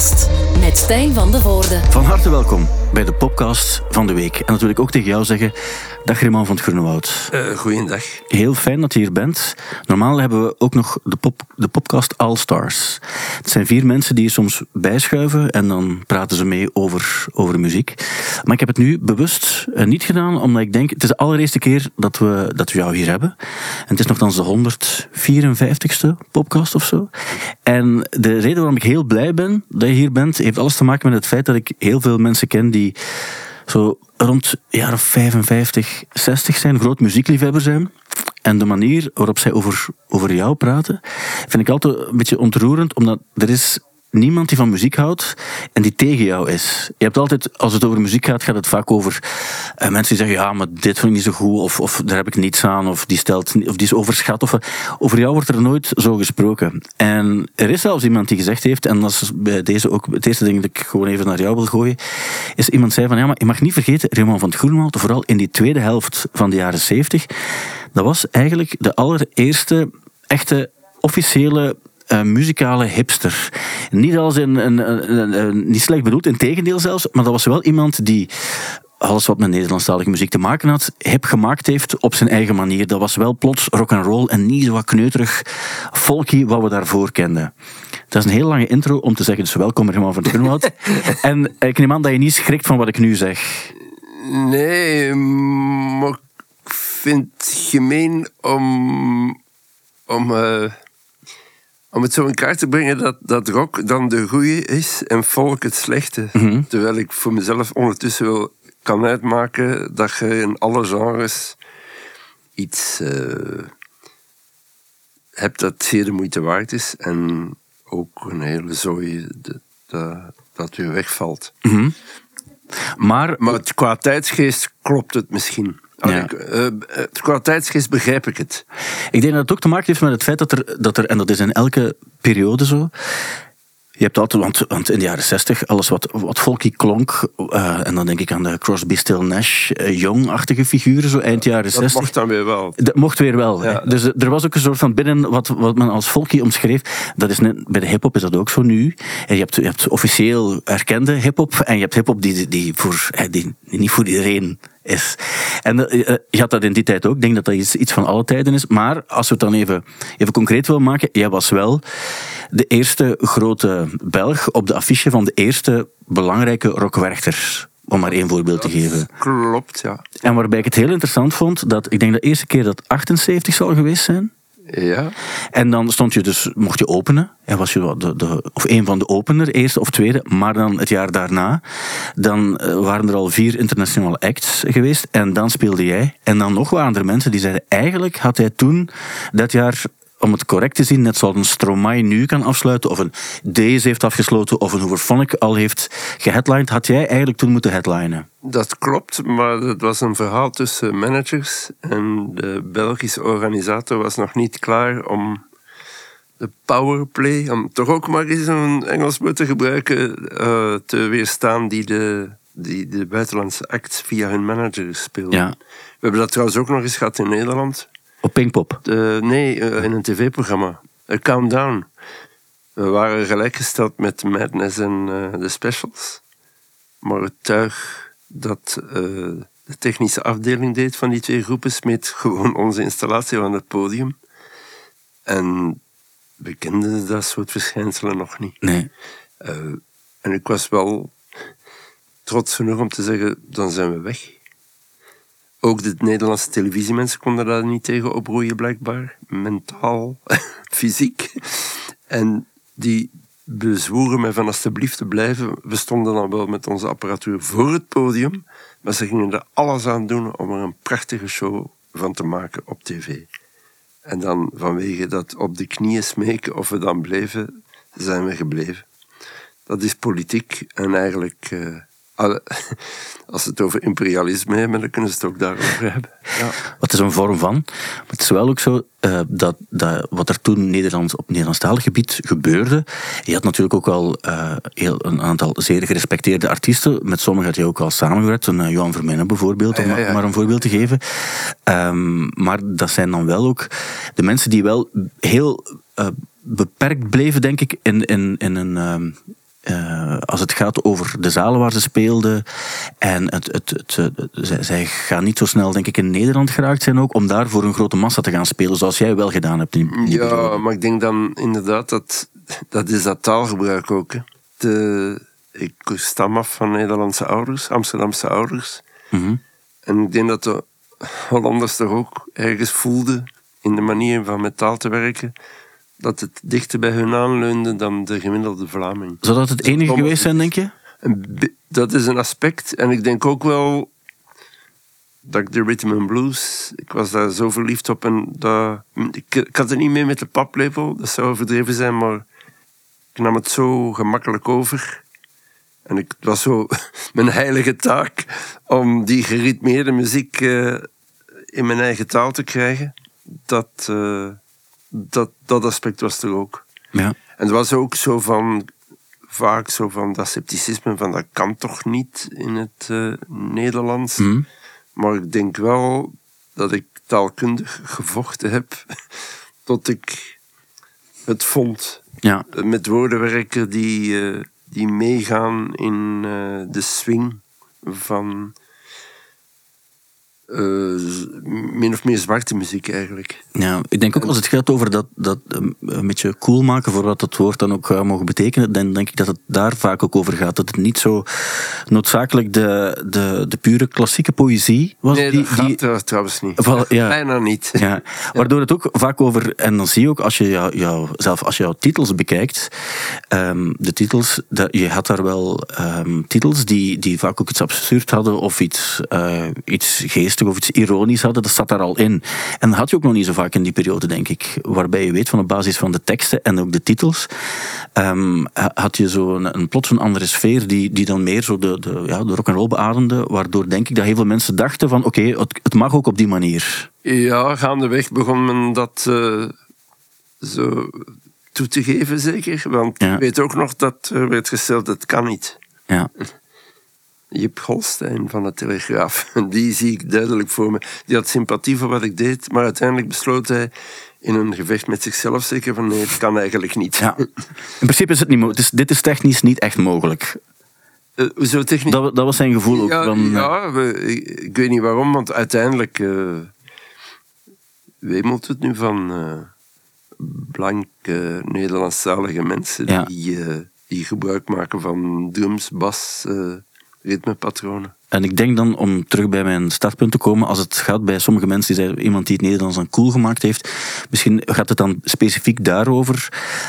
Podcast. Met Stijn van de Voorde. Van harte welkom bij de podcast van de week. En natuurlijk ook tegen jou zeggen, dag Raymond van het Groenewoud. Uh, goeiedag. Heel fijn dat je hier bent. Normaal hebben we ook nog de, pop, de podcast All Stars. Het zijn vier mensen die je soms bijschuiven en dan praten ze mee over, over muziek. Maar ik heb het nu bewust uh, niet gedaan, omdat ik denk, het is de allereerste keer dat we, dat we jou hier hebben. En het is nogthans de 154ste podcast of zo. En de reden waarom ik heel blij ben dat je hier bent, heeft alles te maken met het feit dat ik heel veel mensen ken die zo rond jaar of 55, 60 zijn, groot muziekliefhebber zijn. En de manier waarop zij over, over jou praten, vind ik altijd een beetje ontroerend, omdat er is niemand die van muziek houdt en die tegen jou is. Je hebt altijd, als het over muziek gaat, gaat het vaak over uh, mensen die zeggen, ja, maar dit vind ik niet zo goed, of, of daar heb ik niets aan, of die, stelt, of die is overschat. Of, over jou wordt er nooit zo gesproken. En er is zelfs iemand die gezegd heeft, en dat is bij deze ook het eerste ding dat ik gewoon even naar jou wil gooien, is iemand zei van, ja, maar je mag niet vergeten, Raymond van het Groenwald, vooral in die tweede helft van de jaren zeventig, dat was eigenlijk de allereerste echte officiële uh, muzikale hipster. Niet als een, een, een, een, niet slecht bedoeld, in tegendeel zelfs, maar dat was wel iemand die alles wat met Nederlandstalige muziek te maken had, hip gemaakt heeft op zijn eigen manier. Dat was wel plots rock and roll en niet zo wat kneuterig folky wat we daarvoor kenden. Dat is een heel lange intro om te zeggen, dus welkom helemaal van Groenwoud. en ik neem aan dat je niet schrikt van wat ik nu zeg. Nee, maar ik vind het gemeen om... om uh om het zo in kaart te brengen dat, dat rock dan de goede is en volk het slechte. Mhm. Terwijl ik voor mezelf ondertussen wel kan uitmaken dat je in alle genres iets uh, hebt dat zeer de moeite waard is en ook een hele zooi dat, dat weer wegvalt. Mhm. Maar, maar het, qua tijdsgeest klopt het misschien. Ja. Ik, uh, qua tijdsgeest begrijp ik het. Ik denk dat het ook te maken heeft met het feit dat er, dat er en dat is in elke periode zo, je hebt altijd, want, want in de jaren zestig, alles wat, wat folky klonk, uh, en dan denk ik aan de Crosby, Still Nash, uh, Young-achtige figuren, zo eind jaren zestig. Dat mocht dan weer wel. Dat mocht weer wel. Ja. Dus er was ook een soort van binnen, wat, wat men als folky omschreef, dat is net, bij de hip-hop is dat ook zo nu. En je hebt, je hebt officieel erkende hip-hop, en je hebt hip-hop die, die, voor, die, die niet voor iedereen is. En uh, je had dat in die tijd ook. Ik denk dat dat iets, iets van alle tijden is. Maar als we het dan even, even concreet willen maken. Jij was wel de eerste grote Belg op de affiche van de eerste belangrijke rockwerchter. Om maar één voorbeeld te geven. Klopt, ja. En waarbij ik het heel interessant vond, dat ik denk de eerste keer dat 78 zal geweest zijn. Ja. En dan stond je dus, mocht je openen, en was je de, de, of een van de opener, eerste of tweede, maar dan het jaar daarna, dan waren er al vier internationale acts geweest en dan speelde jij. En dan nog waren er mensen die zeiden, eigenlijk had hij toen dat jaar om het correct te zien, net zoals een Stromae nu kan afsluiten, of een Deze heeft afgesloten, of een Hooverphonic al heeft geheadlined, had jij eigenlijk toen moeten headlinen. Dat klopt, maar het was een verhaal tussen managers en de Belgische organisator was nog niet klaar om de powerplay, om toch ook maar eens een Engels woord te gebruiken, uh, te weerstaan die de, die de buitenlandse acts via hun manager speelden. Ja. We hebben dat trouwens ook nog eens gehad in Nederland. Op Pinkpop? De, nee, uh, in een tv-programma. A Countdown. We waren gelijkgesteld met Madness en uh, de Specials. Maar het tuig dat de technische afdeling deed van die twee groepen smeet gewoon onze installatie van het podium. En we kenden dat soort verschijnselen nog niet. Nee. en ik was wel trots genoeg om te zeggen, dan zijn we weg. Ook de Nederlandse televisiemensen konden daar niet tegen oproeien, blijkbaar. Mentaal, fysiek. En die bezwoeren mij van alsjeblieft te blijven. We stonden dan wel met onze apparatuur voor het podium, maar ze gingen er alles aan doen om er een prachtige show van te maken op tv. En dan vanwege dat op de knieën smeken of we dan bleven, zijn we gebleven. Dat is politiek en eigenlijk... Uh, als ze het over imperialisme hebben, dan kunnen ze het ook daarover hebben. Ja. Wat is een vorm van? Maar het is wel ook zo uh, dat, dat wat er toen Nederlands, op Nederlandstalig gebied gebeurde. Je had natuurlijk ook al uh, heel, een aantal zeer gerespecteerde artiesten. Met sommigen had je ook al samengewerkt. Een uh, Johan Vermeulen bijvoorbeeld, om ja, ja. maar een voorbeeld te geven. Um, maar dat zijn dan wel ook de mensen die wel heel beperkt bleven, denk ik, in, in, in een. Um, eh, als het gaat over de zalen waar ze speelden. En het, het, het, het- zij, zij gaan niet zo snel, denk ik, in Nederland geraakt zijn ook. Om daar voor een grote massa te gaan spelen. Zoals jij wel gedaan hebt. In, in die Ja, maar ik denk dan inderdaad dat dat is dat taalgebruik ook. Hè. De, ik stam af van Nederlandse ouders, Amsterdamse ouders. Mhm. En ik denk dat de Hollanders toch ook ergens voelden in de manier van met taal te werken, dat het dichter bij hun aanleunde dan de gemiddelde Vlaming. Zou dat het enige geweest zijn, denk je? Dat is een aspect. En ik denk ook wel dat ik de rhythm and blues, ik was daar zo verliefd op. En dat, ik, ik had het niet mee met de paplepel, dat zou overdreven zijn, maar ik nam het zo gemakkelijk over. En ik, het was zo mijn heilige taak om die geritmeerde muziek eh, in mijn eigen taal te krijgen. Dat, eh, dat, dat aspect was er ook. Ja. En het was ook zo van, vaak zo van dat scepticisme van dat kan toch niet in het eh, Nederlands. Mhm. Maar ik denk wel dat ik taalkundig gevochten heb tot ik het vond. Ja. Met woorden werken die, eh, die meegaan in eh, de swing van eh, min of meer zwarte muziek eigenlijk. Ja, ik denk ook als het gaat over dat, dat um, een beetje cool maken voor wat het woord dan ook zou mogen betekenen, dan denk ik dat het daar vaak ook over gaat. Dat het niet zo noodzakelijk de, de, de pure klassieke poëzie was. Nee, die, dat gaat die, trouw- trouwens niet. Wel, ja. Bijna niet. ja, waardoor het ook vaak over, en dan zie je ook als je jou, jou, zelf als je jouw titels bekijkt, ehm, de titels, dat, je had daar wel ehm, titels die, die vaak ook iets absurd hadden of iets, eh, iets geestig of iets ironisch hadden, dat zat daar al in. En dat had je ook nog niet zo vaak in die periode, denk ik. Waarbij je weet van op basis van de teksten en ook de titels, ehm, ha- had je zo een, een plots een andere sfeer die, die dan meer zo de, de, ja, de rock'n'roll beademde, waardoor denk ik dat heel veel mensen dachten van oké, het, het mag ook op die manier. Ja, gaandeweg begon men dat eh, zo toe te geven, zeker. Want Ja. ik weet ook nog dat er werd gesteld, dat kan niet. Ja. Jip Holstein van de Telegraaf, die zie ik duidelijk voor me. Die had sympathie voor wat ik deed, maar uiteindelijk besloot hij in een gevecht met zichzelf zeker van nee, het kan eigenlijk niet. Ja. In principe is het niet mogelijk. Dit is technisch niet echt mogelijk. Eh, hoezo technisch? Dat, dat was zijn gevoel ook. Ja, van, eh, ja we- ik, weet niet waarom, want uiteindelijk eh wemelt het nu van eh blanke Nederlandstalige mensen Ja. die, die gebruik maken van drums, bas, ritmepatronen. En ik denk dan, om terug bij mijn startpunt te komen, als het gaat bij sommige mensen die zeggen, iemand die het Nederlands dan cool gemaakt heeft, misschien gaat het dan specifiek daarover,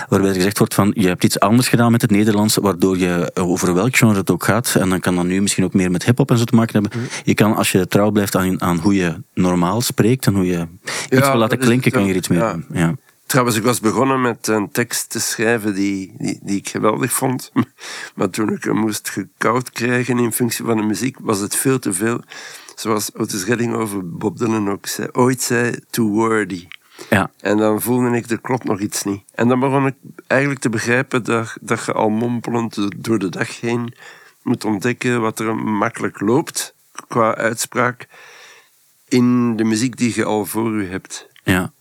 waarbij er gezegd wordt van, je hebt iets anders gedaan met het Nederlands, waardoor je over welk genre het ook gaat, en dan kan dat nu misschien ook meer met hip-hop en zo te maken hebben. Je kan, als je trouw blijft aan, aan hoe je normaal spreekt en hoe je iets wil laten klinken, kan je er iets mee Ja. doen. Ja. Trouwens, ik was begonnen met een tekst te schrijven die, die, die ik geweldig vond. Maar toen ik hem moest gekoud krijgen in functie van de muziek, was het veel te veel. Zoals Otis Redding over Bob Dylan ook zei, ooit zei, too wordy. Ja. En dan voelde ik, er klopt nog iets niet. En dan begon ik eigenlijk te begrijpen dat, dat je al mompelend door de dag heen moet ontdekken wat er makkelijk loopt qua uitspraak in de muziek die je al voor je hebt. Ja.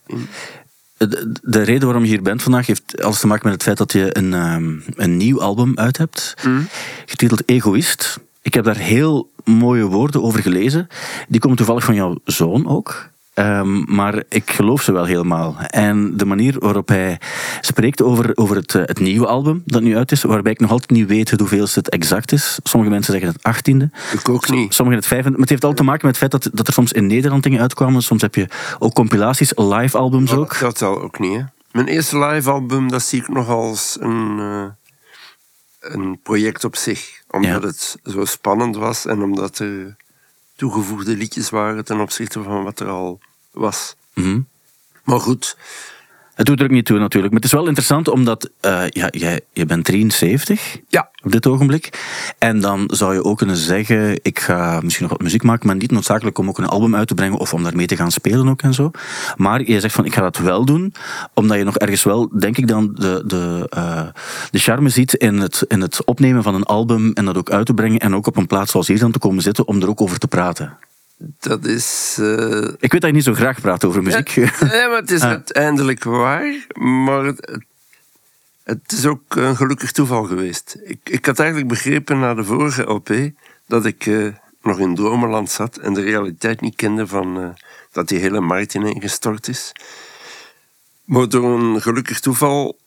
De, de reden waarom je hier bent vandaag heeft alles te maken met het feit dat je een, ehm, een nieuw album uit hebt, getiteld Egoïst. Ik heb daar heel mooie woorden over gelezen. Die komen toevallig van jouw zoon ook. Ehm, maar ik geloof ze wel helemaal. En de manier waarop hij spreekt over, over het, eh, het nieuwe album dat nu uit is, waarbij ik nog altijd niet weet hoeveel het exact is. Sommige mensen zeggen het achttiende. Ik ook niet. Sommigen het vijfde. Maar het heeft al te maken met het feit dat, dat er soms in Nederland dingen uitkwamen. Soms heb je ook compilaties, live albums ook. Dat telt ook niet, hè. Mijn eerste live album, dat zie ik nog als een, eh, een project op zich. Omdat Ja. het zo spannend was en omdat er toegevoegde liedjes waren ten opzichte van wat er al was. Mhm. Maar goed, Het doet er ook niet toe natuurlijk. Maar het is wel interessant omdat eh, ja, jij, je bent 73 ja, op dit ogenblik. En dan zou je ook kunnen zeggen, ik ga misschien nog wat muziek maken, maar niet noodzakelijk om ook een album uit te brengen of om daarmee te gaan spelen ook en zo. Maar je zegt van, ik ga dat wel doen, omdat je nog ergens wel, denk ik dan, de, de, eh, de charme ziet in het, in het opnemen van een album en dat ook uit te brengen en ook op een plaats zoals hier dan te komen zitten om er ook over te praten. Dat is... eh, Ik weet dat je niet zo graag praat over muziek. Nee, maar het is Ah. uiteindelijk waar. Maar het, het- is ook een gelukkig toeval geweest. Ik, ik had eigenlijk begrepen na de vorige LP dat ik eh, nog in dromenland zat en de realiteit niet kende van eh, dat die hele markt ineengestort is. Maar door een gelukkig toeval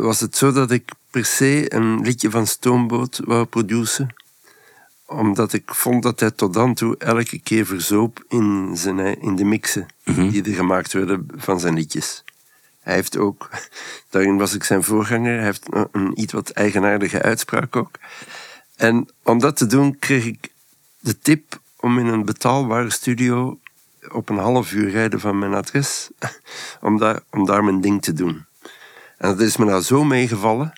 was het zo dat ik per se een liedje van Stoomboot wou produceren. Omdat ik vond dat hij tot dan toe elke keer verzoop in, zijn, in de mixen die er gemaakt werden van zijn liedjes. Hij heeft ook, daarin was ik zijn voorganger, hij heeft een, een iets wat eigenaardige uitspraak ook. En om dat te doen kreeg ik de tip om in een betaalbare studio op een half uur rijden van mijn adres, om daar, om daar mijn ding te doen. En dat is me nou zo meegevallen.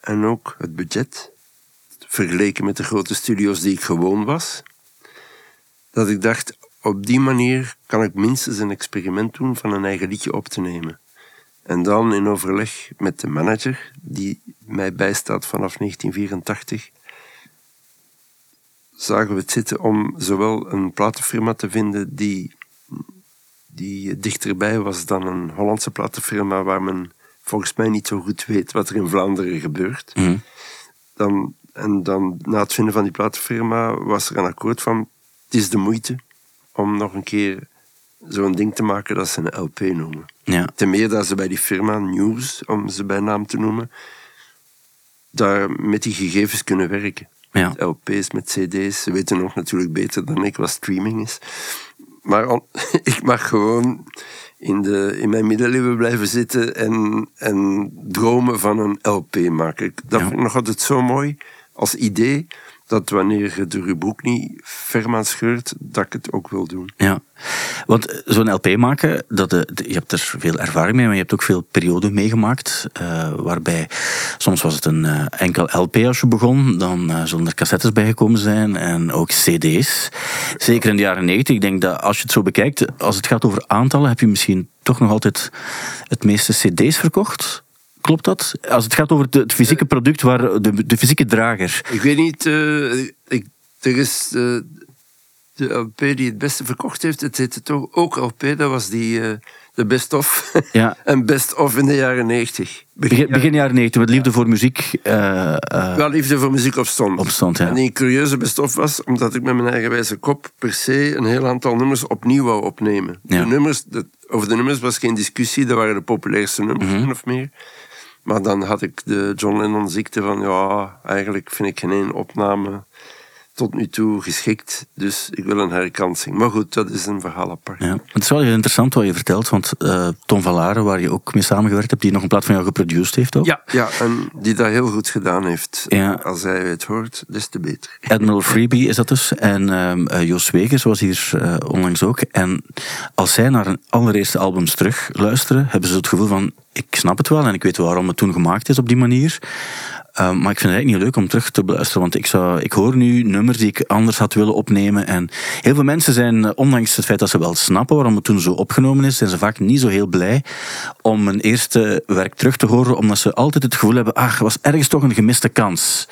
En ook het budget, vergeleken met de grote studio's die ik gewoon was, dat ik dacht, op die manier kan ik minstens een experiment doen van een eigen liedje op te nemen. En dan in overleg met de manager, die mij bijstaat vanaf 1984, zagen we het zitten om zowel een platenfirma te vinden die, die dichterbij was dan een Hollandse platenfirma waar men volgens mij niet zo goed weet wat er in Vlaanderen gebeurt. Mhm. Dan, en dan na het vinden van die platenfirma was er een akkoord van het is de moeite om nog een keer zo'n ding te maken dat ze een LP noemen. Ja. Ten meer dat ze bij die firma News, om ze bij naam te noemen, daar met die gegevens kunnen werken. Ja. Met LP's, met CD's. Ze weten nog natuurlijk beter dan ik wat streaming is. Maar on- ik mag gewoon in, de, in mijn middeleeuwen blijven zitten en, en dromen van een LP maken. Ik- Dat Ja. vind ik nog altijd zo mooi als idee, dat wanneer je de rubriek niet ferm aan scheurt, dat ik het ook wil doen. Ja, want zo'n LP maken, dat, eh, je hebt er veel ervaring mee, maar je hebt ook veel perioden meegemaakt. eh, waarbij soms was het een eh, enkel LP als je begon, dan eh, zullen er cassettes bijgekomen zijn en ook CD's. Zeker in de jaren 90. Ik denk dat als je het zo bekijkt, als het gaat over aantallen, heb je misschien toch nog altijd het meeste CD's verkocht. Klopt dat? Als het gaat over het fysieke product, waar de, de fysieke drager. Ik weet niet, eh, ik, er is eh, de LP die het beste verkocht heeft, het heette toch ook LP, dat was die, eh, de Best Of. Ja. en Best Of in de jaren 90. Begin, begin jaren 90, met liefde voor muziek. eh, eh, Wel liefde voor muziek opstond. Opstond, ja. En die curieuze Best Of was, omdat ik met mijn eigen wijze kop per se een heel aantal nummers opnieuw wou opnemen. De nummers, de, over de nummers was geen discussie, dat waren de populairste nummers, min of meer. Maar dan had ik de John Lennon ziekte van, ja, eigenlijk vind ik geen opname tot nu toe geschikt, dus ik wil een herkansing. Maar goed, dat is een verhaal apart. Ja. Het is wel heel interessant wat je vertelt, want eh, Tom van Laren, waar je ook mee samengewerkt hebt, die nog een plaat van jou geproduceerd heeft ook. Ja, ja, en die dat heel goed gedaan heeft. Ja. Als hij het hoort, des te beter. Admiral Freebie is dat dus. En ehm eh, Jos Wegers was hier eh, onlangs ook. En als zij naar hun allereerste albums terug luisteren, hebben ze het gevoel van, ik snap het wel en ik weet waarom het toen gemaakt is op die manier. Ehm, maar ik vind het eigenlijk niet leuk om terug te beluisteren, want ik, zou, ik hoor nu nummers die ik anders had willen opnemen. En heel veel mensen zijn, eh, ondanks het feit dat ze wel snappen waarom het toen zo opgenomen is, zijn ze vaak niet zo heel blij om een eerste werk terug te horen, omdat ze altijd het gevoel hebben, ach, was ergens toch een gemiste kans.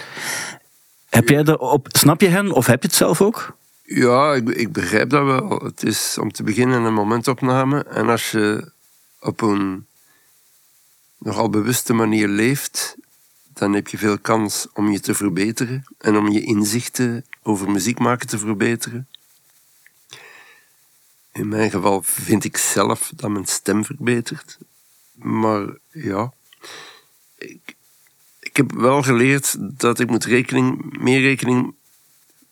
Heb jij op, snap je hen of heb je het zelf ook? Ja, ik, ik begrijp dat wel. Het is om te beginnen een momentopname. En als je op een nogal bewuste manier leeft, dan heb je veel kans om je te verbeteren en om je inzichten over muziek maken te verbeteren. In mijn geval vind ik zelf dat mijn stem verbetert. Maar ja, ik, ik heb wel geleerd dat ik moet rekening, meer rekening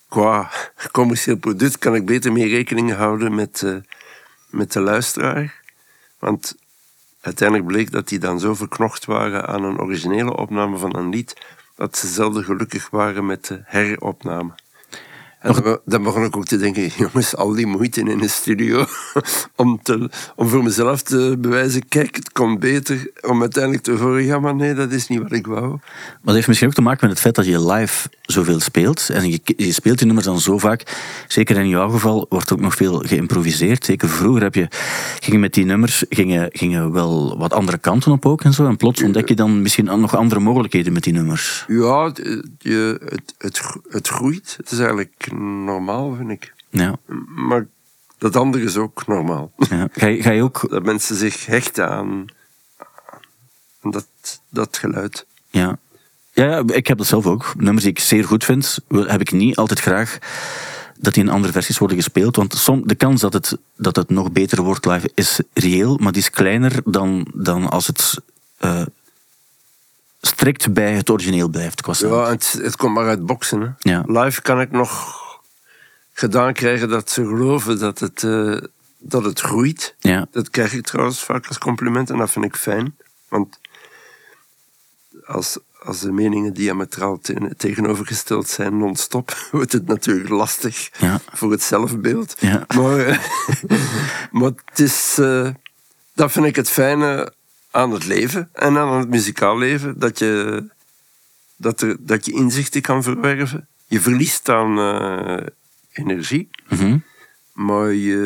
qua commercieel product kan ik beter meer rekening houden met, eh, met de luisteraar. Want uiteindelijk bleek dat die dan zo verknocht waren aan een originele opname van een lied, dat ze zelden gelukkig waren met de heropname. En dan, be- dan begon ik ook te denken, jongens, al die moeite in een studio om, te, om voor mezelf te bewijzen, kijk, het komt beter, om uiteindelijk te horen, ja, maar nee, dat is niet wat ik wou. Maar dat heeft misschien ook te maken met het feit dat je live zoveel speelt. En je, je speelt die nummers dan zo vaak. Zeker in jouw geval wordt ook nog veel geïmproviseerd. Zeker vroeger heb je, ging je met die nummers gingen, gingen wel wat andere kanten op ook en zo. En plots ontdek je dan misschien nog andere mogelijkheden met die nummers. Ja, het, je, het, het, het groeit. Het is eigenlijk normaal, vind ik. Ja, Maar dat andere is ook normaal. ja. Ga, je, ga je ook... Dat mensen zich hechten aan... dat, dat geluid. Ja. Ja, ja, ik heb dat zelf ook. Nummers die ik zeer goed vind, heb ik niet altijd graag dat die in andere versies worden gespeeld. Want som, de kans dat het, dat het nog beter wordt live is reëel, maar die is kleiner dan, dan als het eh, strikt bij het origineel blijft. Qua. Ja, het, het komt maar uit boksen. Hè. Ja. Live kan ik nog gedaan krijgen dat ze geloven dat het, eh, dat het groeit. Ja. Dat krijg ik trouwens vaak als compliment en dat vind ik fijn. Want als, als de meningen diametraal te- tegenovergesteld zijn non-stop, wordt het natuurlijk lastig Ja. voor het zelfbeeld. Ja. Maar, eh, maar het is, eh, dat vind ik het fijne aan het leven en aan het muzikaal leven. Dat je, dat er, dat je inzichten kan verwerven. Je verliest aan energie. Mhm. Maar je,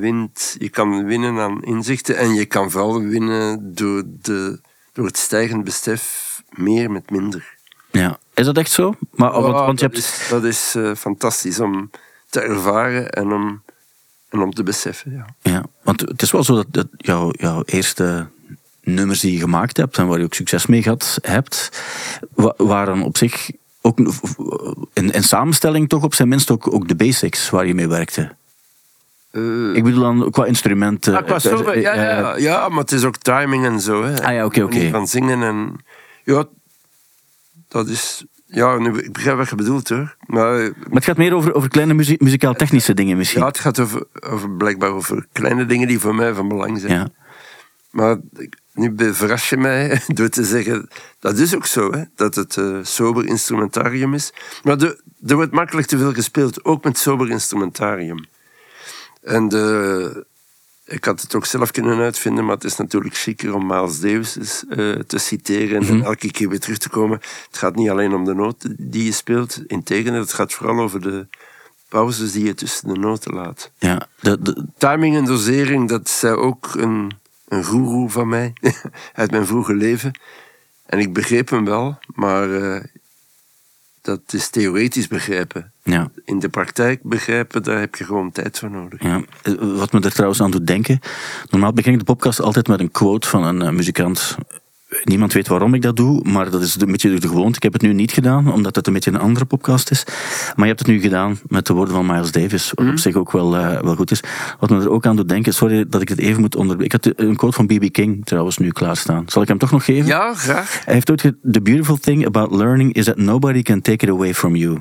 wint, je kan winnen aan inzichten en je kan vooral winnen door, de, door het stijgend besef meer met minder. ja. Is dat echt zo? Maar, want, je dat hebt... is, dat is eh, fantastisch om te ervaren en om, en om te beseffen. Ja. Ja, want het is wel zo dat, dat jouw, jouw eerste nummers die je gemaakt hebt en waar je ook succes mee gehad hebt, wa- waren op zich ook in, in samenstelling toch op zijn minst ook, ook de basics waar je mee werkte. Eh, Ik bedoel dan qua instrumenten. Ah, qua eh, sober, eh, ja, eh, ja, ja, maar het is ook timing en zo. Hè. Ah ja, oké, oké. Van zingen en... Ja, dat is... Ja, nu, ik begrijp wat je bedoelt hoor. Maar eh, Maar het gaat meer over, over kleine muzie- muzikaal-technische dingen misschien. ja, het gaat over, over, blijkbaar over kleine dingen die voor mij van belang zijn. Ja. Maar nu verras je mij door te zeggen... Dat is ook zo, hè, dat het eh, sober instrumentarium is. Maar de, er wordt makkelijk te veel gespeeld, ook met sober instrumentarium. En de, ik had het ook zelf kunnen uitvinden, maar het is natuurlijk chiquer om Miles Davis eh, te citeren en elke keer weer terug te komen. Het gaat niet alleen om de noten die je speelt, integendeel, het gaat vooral over de pauzes die je tussen de noten laat. Ja, de, de, Timing en dosering, dat zei ook een, een goeroe van mij uit mijn vroege leven. En ik begreep hem wel, maar eh, dat is theoretisch begrijpen. ja. In de praktijk begrijpen, daar heb je gewoon tijd voor nodig. Ja, eh, wat me er trouwens aan doet denken. Normaal begin ik de podcast altijd met een quote van een eh, muzikant. Niemand weet waarom ik dat doe, maar dat is een beetje de gewoonte. Ik heb het nu niet gedaan, omdat het een beetje een andere podcast is. Maar je hebt het nu gedaan met de woorden van Miles Davis, wat op zich ook wel, eh, wel goed is. Wat me er ook aan doet denken, sorry dat ik het even moet onder... Ik had een quote van B.B. King trouwens nu klaarstaan. Zal ik hem toch nog geven? Ja, graag. Hij heeft ooit ge- The beautiful thing about learning is that nobody can take it away from you.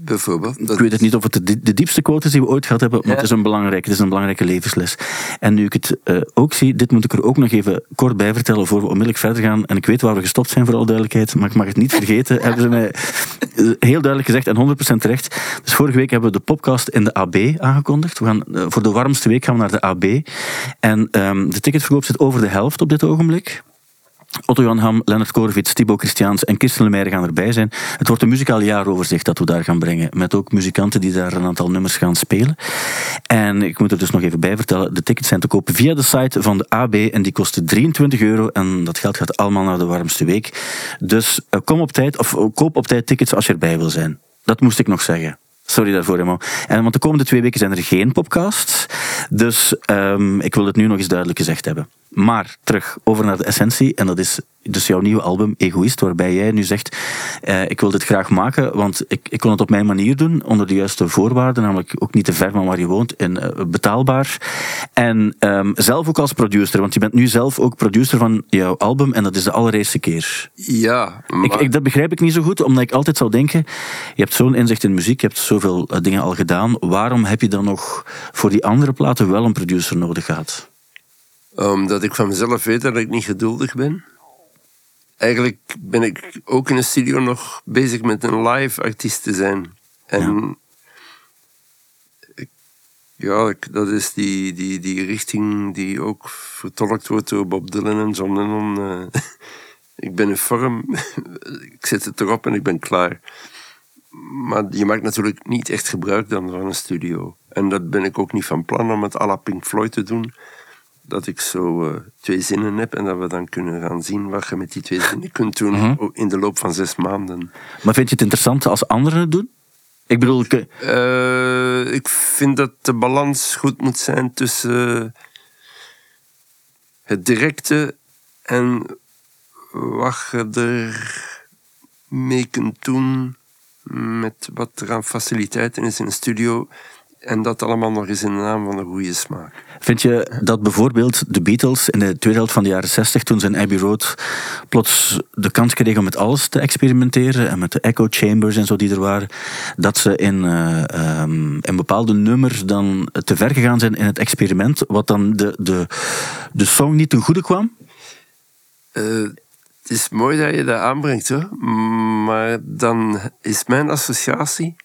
Bijvoorbeeld. Dat Ik weet het niet of het de, de diepste quote is die we ooit gehad hebben, maar Ja. het, is een belangrijk, het is een belangrijke levensles. En nu ik het eh, ook zie, dit moet ik er ook nog even kort bij vertellen voor we onmiddellijk verder gaan. En ik weet waar we gestopt zijn, voor alle duidelijkheid, maar ik mag het niet vergeten, hebben ze mij eh, heel duidelijk gezegd en 100% terecht. Dus vorige week hebben we de podcast in de AB aangekondigd. We gaan, eh, voor de warmste week gaan we naar de AB. En ehm, de ticketverkoop zit over de helft op dit ogenblik. Otto Jan Ham, Lennart Korevits, Thibaut Christiaans en Kirsten Lemeyre gaan erbij zijn. Het wordt een muzikaal jaaroverzicht dat we daar gaan brengen. Met ook muzikanten die daar een aantal nummers gaan spelen. En ik moet er dus nog even bij vertellen. De tickets zijn te kopen via de site van de AB. En die kosten 23 euro. En dat geld gaat allemaal naar de warmste week. Dus eh, kom op tijd, of eh, koop op tijd tickets als je erbij wil zijn. Dat moest ik nog zeggen. Sorry daarvoor, Remo. En, want de komende twee weken zijn er geen podcasts. Dus ehm, ik wil het nu nog eens duidelijk gezegd hebben. Maar terug over naar de essentie. En dat is dus jouw nieuwe album Egoïst. Waarbij jij nu zegt, eh, ik wil dit graag maken. Want ik, ik kon het op mijn manier doen. Onder de juiste voorwaarden. Namelijk ook niet te ver van waar je woont. En eh, betaalbaar. En ehm, zelf ook als producer. Want je bent nu zelf ook producer van jouw album. En dat is de allereerste keer. Ja, maar Ik, ik, dat begrijp ik niet zo goed, omdat ik altijd zou denken: je hebt zo'n inzicht in muziek, je hebt zoveel eh, dingen al gedaan. Waarom heb je dan nog voor die andere platen wel een producer nodig gehad? Omdat ik van mezelf weet dat ik niet geduldig ben. Eigenlijk ben ik ook in de studio nog bezig met een live artiest te zijn. En ik- ja, ik- dat is die, die, die richting die ook vertolkt wordt door Bob Dylan en John Lennon. eh. ik ben in vorm, ik zet het erop en ik ben klaar. Maar je maakt natuurlijk niet echt gebruik dan van een studio. En dat ben ik ook niet van plan om het à la Pink Floyd te doen. Dat ik zo eh, twee zinnen heb en dat we dan kunnen gaan zien wat je met die twee zinnen kunt doen o- in de loop van zes maanden. Maar vind je het interessant als anderen het doen? Ik bedoel, ik, Eh, ik vind dat de balans goed moet zijn tussen het directe en wat je er mee kunt doen met wat er aan faciliteiten is in een studio. En dat allemaal nog eens in de naam van een goede smaak. Vind je dat bijvoorbeeld de Beatles in de tweede helft van de jaren 60, toen ze in Abbey Road plots de kans kregen om met alles te experimenteren en met de echo chambers en zo die er waren, dat ze in, uh, in bepaalde nummers dan te ver gegaan zijn in het experiment, wat dan de, de, de song niet ten goede kwam? Uh, het is mooi dat je dat aanbrengt, hoor. maar dan is mijn associatie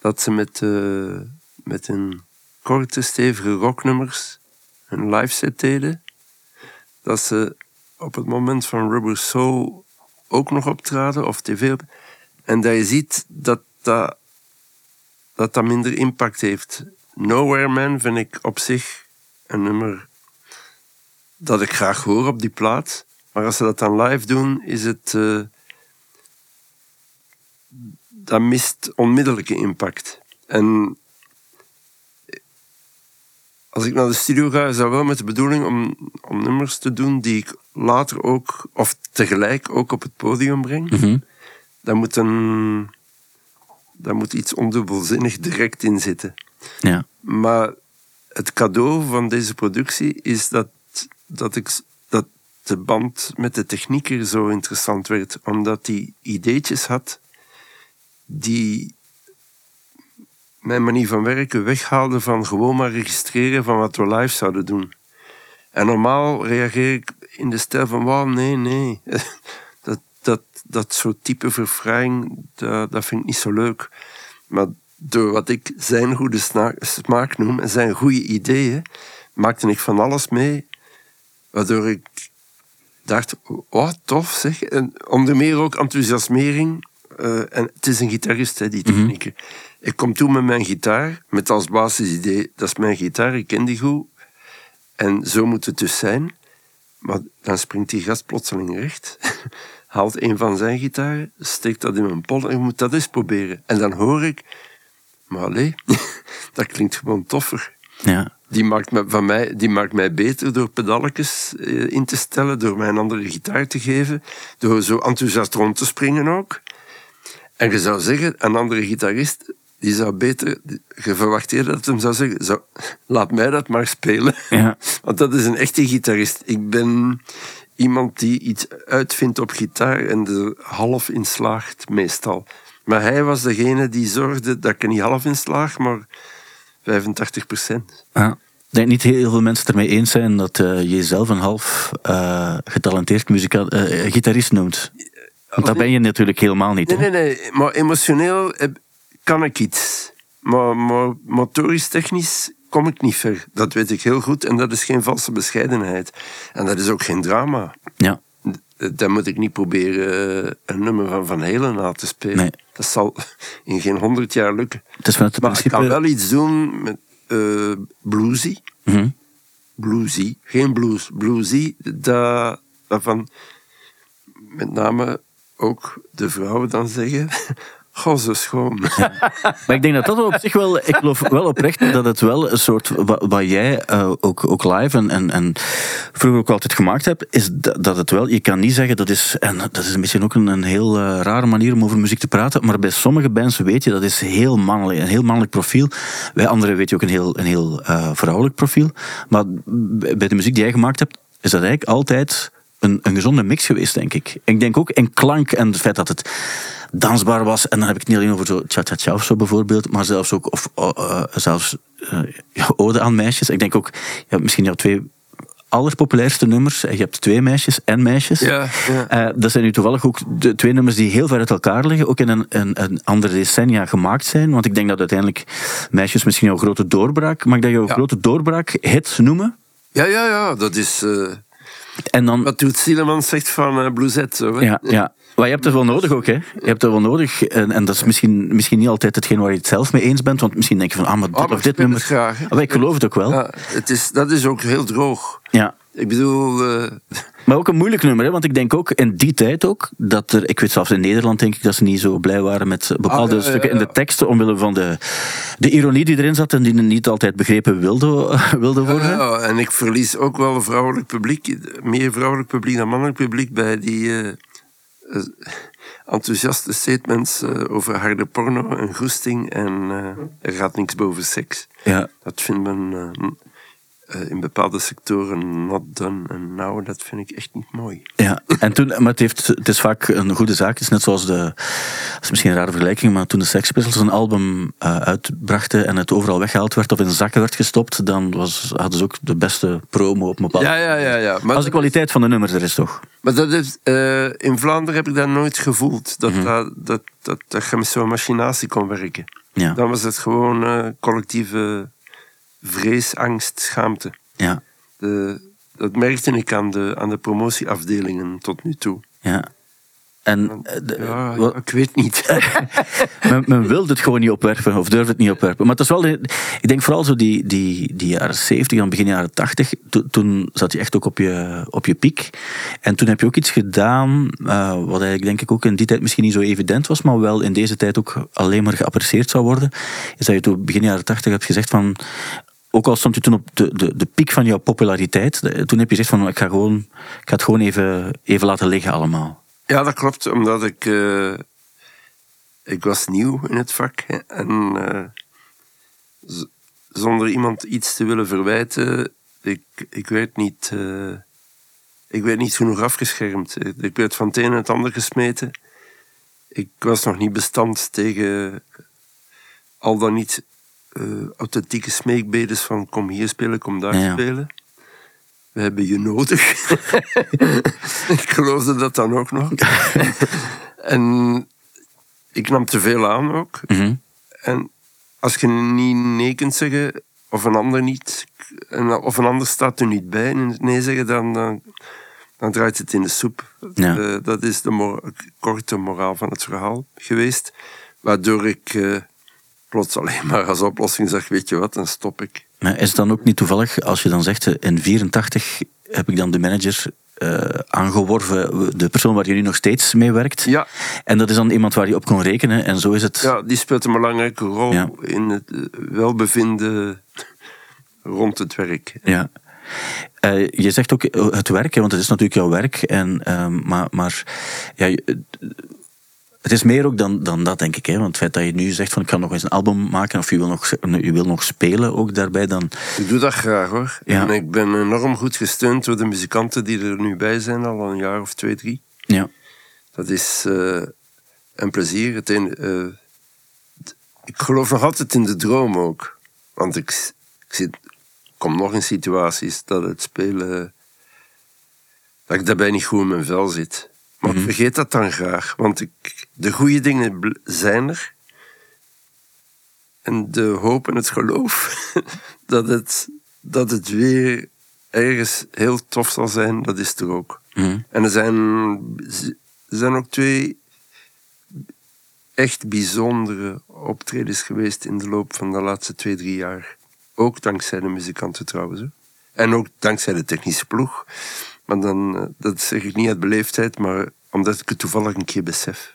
dat ze met, uh, met een korte, stevige rocknummers een live set deden. Dat ze op het moment van Rubber Soul ook nog optraden, of tv. En dat je ziet dat dat, dat, dat minder impact heeft. Nowhere Man vind ik op zich een nummer dat ik graag hoor op die plaat. Maar als ze dat dan live doen, is het. Uh, dat mist onmiddellijke impact. En als ik naar de studio ga, is dat wel met de bedoeling om, om nummers te doen die ik later ook, of tegelijk ook op het podium breng. Mm Daar moet een. Daar moet iets ondubbelzinnig direct in zitten. Ja. Maar het cadeau van deze productie is dat, dat, ik, dat de band met de technieker zo interessant werd. Omdat hij ideetjes had die mijn manier van werken weghaalde van gewoon maar registreren van wat we live zouden doen. En normaal reageer ik in de stijl van, wauw, nee, nee. Dat, dat, dat soort type verfraaiing, dat, vind ik niet zo leuk. Maar door wat ik zijn goede smaak noem en zijn goede ideeën, maakte ik van alles mee, waardoor ik dacht, oh, tof zeg. En onder meer ook enthousiasmering. Uh, en het is een gitarist, hè, die mhm. technieken. Ik kom toe met mijn gitaar, met als basisidee, dat is mijn gitaar, ik ken die goed. En zo moet het dus zijn. Maar dan springt die gast plotseling recht, haalt een van zijn gitaren, steekt dat in mijn polder en moet dat eens proberen. En dan hoor ik, maar allee, dat klinkt gewoon toffer. Ja. Die maakt, me, van mij, die maakt mij beter door pedalletjes eh, in te stellen, door mij een andere gitaar te geven, door zo enthousiast rond te springen ook. En je zou zeggen, een andere gitarist die zou beter, je verwachteerde dat hem zou zeggen, zo, laat mij dat maar spelen. Ja. Want dat is een echte gitarist. Ik ben iemand die iets uitvindt op gitaar en er half in slaagt, meestal. Maar hij was degene die zorgde dat ik er niet half in slaag, maar 85 procent. Ja. Ik denk niet heel veel mensen het ermee eens zijn dat uh, je jezelf een half uh, getalenteerd muzika- uh, gitarist noemt. Want dat ben je natuurlijk helemaal niet. Nee, nee, nee. Maar emotioneel kan ik iets. Maar, maar motorisch technisch kom ik niet ver. Dat weet ik heel goed. En dat is geen valse bescheidenheid. En dat is ook geen drama. Ja. Dan moet ik niet proberen eh, een nummer van Van Helen na te spelen. Nee. Dat zal in geen honderd jaar lukken. Het is vanuit het maar principe... ik kan wel iets doen met uh, bluesy. Mhm. Bluesy. Geen blues. Bluesy. Dat, van met name ook de vrouwen dan zeggen Goh, zo schoon. Maar ik denk dat dat op zich wel, ik geloof wel oprecht dat het wel een soort, wat, jij uh, ook, ook live en, en, en vroeger ook altijd gemaakt hebt, is dat, dat, het wel, je kan niet zeggen, dat is, en dat is misschien ook een, een heel uh, rare manier om over muziek te praten, maar bij sommige bands weet je, dat is heel mannelijk, een heel mannelijk profiel. Bij anderen weet je ook een heel, een heel uh, vrouwelijk profiel. Maar bij de muziek die jij gemaakt hebt, is dat eigenlijk altijd een, een gezonde mix geweest, denk ik. Ik denk ook in klank en het feit dat het dansbaar was. En dan heb ik het niet alleen over zo cha-cha-cha of zo bijvoorbeeld, maar zelfs ook, of uh, zelfs uh, ode aan meisjes. Ik denk ook, je hebt misschien jouw twee allerpopulairste nummers. Je hebt twee meisjes en meisjes. Ja, ja. Uh, dat zijn nu toevallig ook de twee nummers die heel ver uit elkaar liggen. Ook in een, een, een andere decennia gemaakt zijn. Want ik denk dat uiteindelijk meisjes misschien jouw grote doorbraak... Mag ik dat jouw ja. grote doorbraak hit noemen? Ja, ja, ja. Dat is... Uh... En dan, Wat doet Sielemans zegt van uh, Bluezet, zo. Hè? Ja, ja. Maar je hebt er wel nodig ook, hè? Je hebt er wel nodig. En, en dat is misschien, misschien niet altijd hetgeen waar je het zelf mee eens bent. Want misschien denk je van, ah, maar dit oh, maar of dit nummer. Graag, maar ik geloof het ook wel. Ja, het is, dat is ook heel droog. Ja. Ik bedoel, uh, Maar ook een moeilijk nummer, hè? want ik denk ook in die tijd ook dat er, ik weet zelfs in Nederland denk ik dat ze niet zo blij waren met bepaalde Ah, stukken in de teksten, omwille van de, de ironie die erin zat en die niet altijd begrepen wilde, wilde worden. Ja, en ik verlies ook wel vrouwelijk publiek, meer vrouwelijk publiek dan mannelijk publiek bij die eh, eh, enthousiaste statements eh, over harde porno en goesting en eh, er gaat niks boven seks. Ja. Dat vindt men eh, in bepaalde sectoren not done. En nou, dat vind ik echt niet mooi. Ja, en toen, maar het, heeft, het is vaak een goede zaak. Het is net zoals de, dat is misschien een rare vergelijking, maar toen de Sex Pistols een album eh, uitbrachten en het overal weggehaald werd of in zakken werd gestopt, dan was, hadden ze ook de beste promo op een bepaald Ja, ja, ja. ja. Maar, Als de kwaliteit van de nummers er is, toch? maar dat is, eh, in Vlaanderen heb ik dat nooit gevoeld. Dat, dat, dat, dat, dat je met zo'n machinatie kon werken. Ja. Dan was het gewoon collectieve vrees, angst, schaamte. Ja, De, dat merkte ik aan de, aan de promotieafdelingen tot nu toe. ja. En eh, de- Ja, ik weet niet. men, men wilde het gewoon niet opwerpen, of durfde het niet opwerpen. Maar het is wel, ik denk vooral zo die, die, die jaren 70 en begin jaren 80, to- toen zat je echt ook op je, op je piek. En toen heb je ook iets gedaan, eh, wat eigenlijk denk ik ook in die tijd misschien niet zo evident was, maar wel in deze tijd ook alleen maar geapprecieerd zou worden. Is dat je toen begin jaren 80 hebt gezegd van, ook al stond je toen op de, de, de piek van jouw populariteit, toen heb je gezegd van, ik ga, gewoon, ik ga het gewoon even, even laten liggen allemaal. Ja, dat klopt, omdat ik... eh, ik was nieuw in het vak. En eh, zonder iemand iets te willen verwijten... Ik, ik werd niet... eh, ik werd niet genoeg afgeschermd. Ik werd van het een en het ander gesmeten. Ik was nog niet bestand tegen al dan niet eh, authentieke smeekbedes van kom hier spelen, kom daar Ja, spelen. We hebben je nodig. ik geloofde dat dan ook nog. en ik nam te veel aan ook. Mhm. En als je niet nee kunt zeggen, of een ander niet, of een ander staat er niet bij en nee zeggen, dan, dan, dan draait het in de soep. Ja. Eh, dat is de mor- korte moraal van het verhaal geweest. Waardoor ik eh, plots alleen maar als oplossing zag, weet je wat, dan stop ik. Maar is het dan ook niet toevallig, als je dan zegt, eh, in 84 heb ik dan de manager eh, aangeworven, de persoon waar je nu nog steeds mee werkt. Ja, En dat is dan iemand waar je op kon rekenen. En zo is het. ja die speelt een belangrijke rol Ja. in het eh, welbevinden rond het werk. Ja. Je zegt ook het werk, want het is natuurlijk jouw werk. En, ehm, maar maar ja, het is meer ook dan, dan dat, denk ik. Hè? Want het feit dat je nu zegt van ik ga nog eens een album maken of je wil nog, je wil nog spelen ook daarbij, dan... Ik doe dat graag hoor. Ja. En ik ben enorm goed gesteund door de muzikanten die er nu bij zijn, al een jaar of twee, drie. Ja. Dat is eh, een plezier. Het een, eh, ik geloof nog altijd in de droom ook. Want ik, zit, kom nog in situaties dat het spelen. dat ik daarbij niet goed in mijn vel zit. Maar ik vergeet dat dan graag. Want ik, de goede dingen zijn er. En de hoop en het geloof dat het, dat het weer ergens heel tof zal zijn, dat is er ook. Mhm. En er zijn, er zijn ook twee echt bijzondere optredens geweest in de loop van de laatste twee, drie jaar. Ook dankzij de muzikanten trouwens. hè. En ook dankzij de technische ploeg. Maar dan, eh, dat zeg ik niet uit beleefdheid, maar omdat ik het toevallig een keer besef.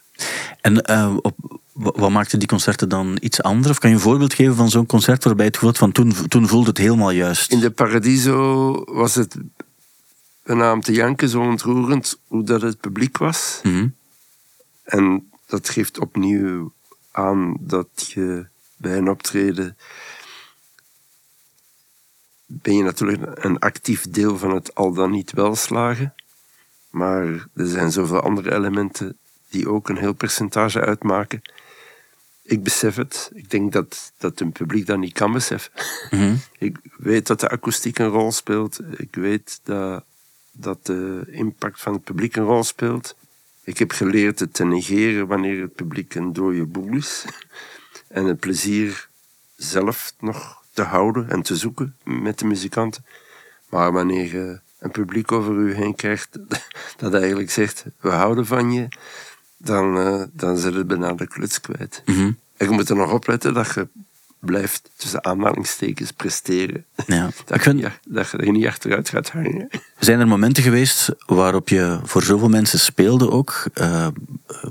En eh, op, wat maakte die concerten dan iets anders? Of kan je een voorbeeld geven van zo'n concert waarbij het gevoel van toen, toen voelde het helemaal juist? In de Paradiso was het bijna om te janken, zo ontroerend hoe dat het publiek was. Mhm. En dat geeft opnieuw aan dat je bij een optreden ben je natuurlijk een actief deel van het al dan niet welslagen. Maar er zijn zoveel andere elementen die ook een heel percentage uitmaken. Ik besef het. Ik denk dat, dat een publiek dat niet kan beseffen. Mhm. Ik weet dat de akoestiek een rol speelt. Ik weet dat, dat de impact van het publiek een rol speelt. Ik heb geleerd het te negeren wanneer het publiek een dode boel is. En het plezier zelf nog te houden en te zoeken met de muzikanten. Maar wanneer je een publiek over u heen krijgt dat eigenlijk zegt, we houden van je, dan, eh, dan zit het bijna de kluts kwijt. Mhm. En je moet er nog opletten dat je blijft tussen aanhalingstekens presteren. Ja. Dat, je, dat je er niet achteruit gaat hangen. Zijn er momenten geweest waarop je voor zoveel mensen speelde ook? Eh,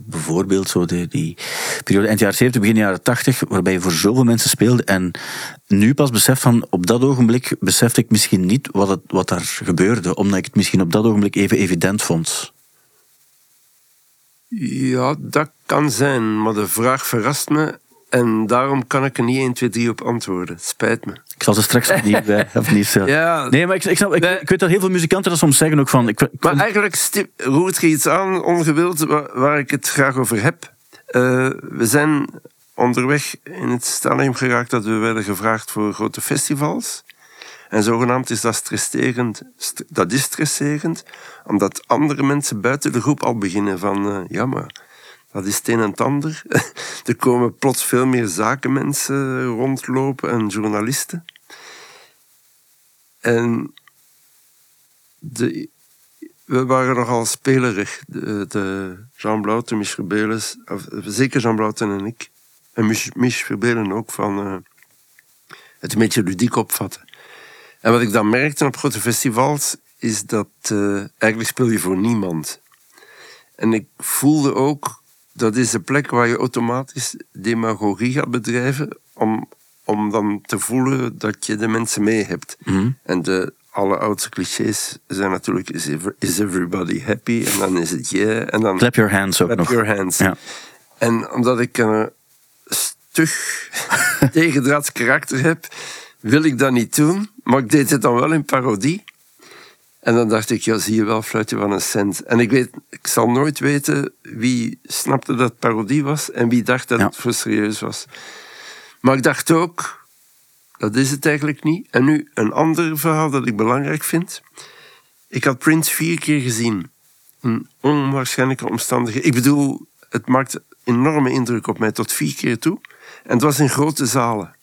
bijvoorbeeld zo de, die periode eind jaren 70, begin jaren 80, waarbij je voor zoveel mensen speelde en nu pas beseft van, op dat ogenblik besefte ik misschien niet wat, het, wat daar gebeurde, omdat ik het misschien op dat ogenblik even evident vond. Ja, dat kan zijn, maar de vraag verrast me en daarom kan ik er niet 1, 2, 3 op antwoorden. Spijt me. Ik zal ze straks opnieuw, eh, opnieuw stellen. Ja. Nee, maar ik, ik, snap, ik, Nee. ik weet dat heel veel muzikanten dat soms zeggen ook van... Ik, Maar eigenlijk roert er iets aan, ongewild, waar, waar ik het graag over heb. Eh, we zijn onderweg in het stadium geraakt dat we werden gevraagd voor grote festivals. En zogenaamd is dat stresserend. St- Dat is stresserend, omdat andere mensen buiten de groep al beginnen van... eh, ja, maar dat is het een en het ander. er komen plots veel meer zakenmensen rondlopen en journalisten. En de, we waren nogal spelerig. De, Jean Blouten, Mich Verbeles, of, zeker Jean Blouten en ik. En Mich, Mich ook, van eh, het een beetje ludiek opvatten. En wat ik dan merkte op grote festivals, is dat eh, eigenlijk speel je voor niemand. En ik voelde ook, dat is de plek waar je automatisch demagogie gaat bedrijven, om, om dan te voelen dat je de mensen mee hebt. En de alleroudste clichés zijn natuurlijk, is, is everybody happy? En dan is het yeah, en dan Clap your hands ook clap nog. your hands. Ja. En omdat ik een stug tegendraads karakter heb, wil ik dat niet doen. Maar ik deed het dan wel in parodie. En dan dacht ik, ja, zie je wel, fluitje van een cent. En ik, weet, ik zal nooit weten wie snapte dat het parodie was en wie dacht dat Ja. het voor serieus was. Maar ik dacht ook, dat is het eigenlijk niet. En nu een ander verhaal dat ik belangrijk vind. Ik had Prince vier keer gezien. In onwaarschijnlijke omstandigheden. Ik bedoel, het maakt enorme indruk op mij tot vier keer toe. En het was in grote zalen.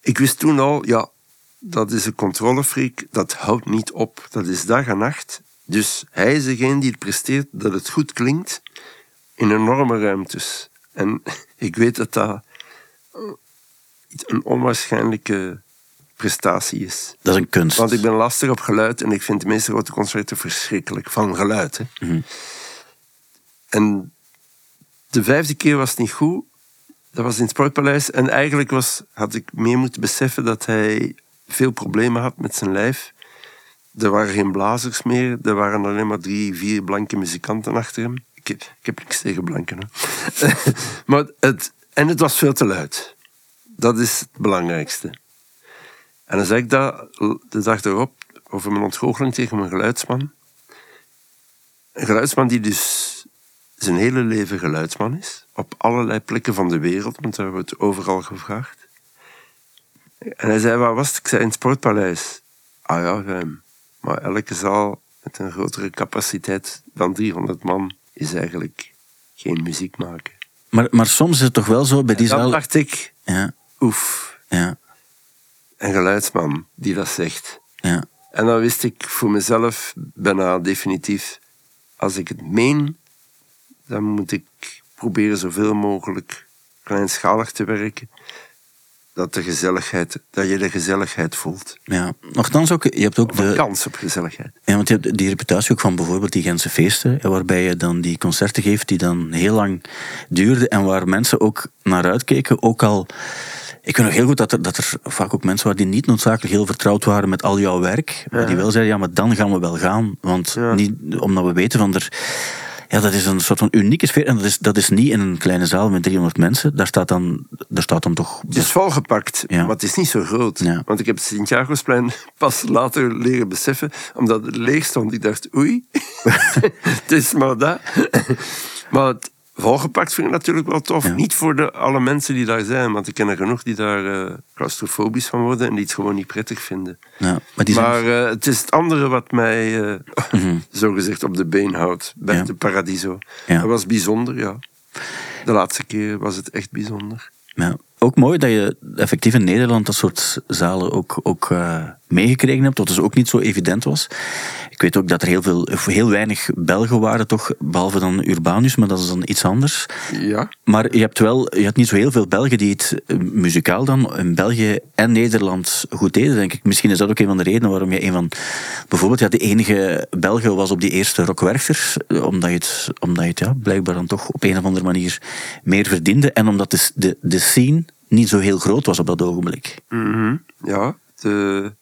Ik wist toen al, ja, dat is een controlefreak, dat houdt niet op. Dat is dag en nacht. Dus hij is degene die het presteert dat het goed klinkt in enorme ruimtes. En ik weet dat dat eh, een onwaarschijnlijke prestatie is. Dat is een kunst. Want ik ben lastig op geluid en ik vind de meeste grote concerten verschrikkelijk van geluid. Hè. En de vijfde keer was het niet goed. Dat was in het Sportpaleis. En eigenlijk was, had ik meer moeten beseffen dat hij veel problemen had met zijn lijf. Er waren geen blazers meer. Er waren alleen maar drie, vier blanke muzikanten achter hem. Ik ik heb niks tegen blanken. Maar het, en het was veel te luid. Dat is het belangrijkste. En dan zei ik dat de dag erop over mijn ontgoocheling tegen mijn geluidsman. Een geluidsman die dus zijn hele leven geluidsman is. Op allerlei plekken van de wereld, want daar het overal gevraagd. En hij zei, waar was het? Ik zei, in het Sportpaleis. Ah ja, ruim. Maar elke zaal met een grotere capaciteit dan 300 man is eigenlijk geen muziek maken. Maar, maar soms is het toch wel zo bij die Dan zaal... dacht ik, Ja, oef, ja, een geluidsman die dat zegt. ja. En dan wist ik voor mezelf bijna definitief, als ik het meen, dan moet ik proberen zoveel mogelijk kleinschalig te werken. Dat, de gezelligheid, dat je de gezelligheid voelt. ja. Nochtans ook, je hebt ook de... kans op gezelligheid. Ja, want je hebt die reputatie ook van bijvoorbeeld die Gentse feesten, waarbij je dan die concerten geeft die dan heel lang duurden en waar mensen ook naar uitkeken, ook al... Ik weet nog heel goed dat er, dat er vaak ook mensen waren die niet noodzakelijk heel vertrouwd waren met al jouw werk, maar die wel zeiden, ja, maar dan gaan we wel gaan, want Ja. niet, omdat we weten van er... Ja, dat is een soort van unieke sfeer en dat is, dat is niet in een kleine zaal met 300 mensen, daar staat dan, daar staat dan toch... Het is volgepakt, Ja. maar het is niet zo groot. Ja. Want ik heb het Sint-Jagosplein pas later leren beseffen, omdat het leeg stond. Ik dacht, oei, het is maar dat. maar het volgepakt vind ik natuurlijk wel tof. Ja. Niet voor de, alle mensen die daar zijn, want ik ken er genoeg die daar eh, claustrofobisch van worden en die het gewoon niet prettig vinden. Ja, maar die zijn- Maar eh, het is het andere wat mij uh, zogezegd op de been houdt bij Ja. de Paradiso. Dat was bijzonder, ja. De laatste keer was het echt bijzonder. Ja. Ook mooi dat je effectief in Nederland dat soort zalen ook, ook eh, meegekregen heb, wat dus ook niet zo evident was. Ik weet ook dat er heel, veel, heel weinig Belgen waren, toch, behalve dan Urbanus, maar dat is dan iets anders. Ja. Maar je hebt wel, je hebt niet zo heel veel Belgen die het eh, muzikaal dan in België en Nederland goed deden, denk ik. Misschien is dat ook een van de redenen waarom je een van, bijvoorbeeld, ja, de enige Belgen was op die eerste rockwerkers, eh, omdat je het, omdat je het ja, blijkbaar dan toch op een of andere manier meer verdiende en omdat de, de, de scene niet zo heel groot was op dat ogenblik. Mhm. Ja, de,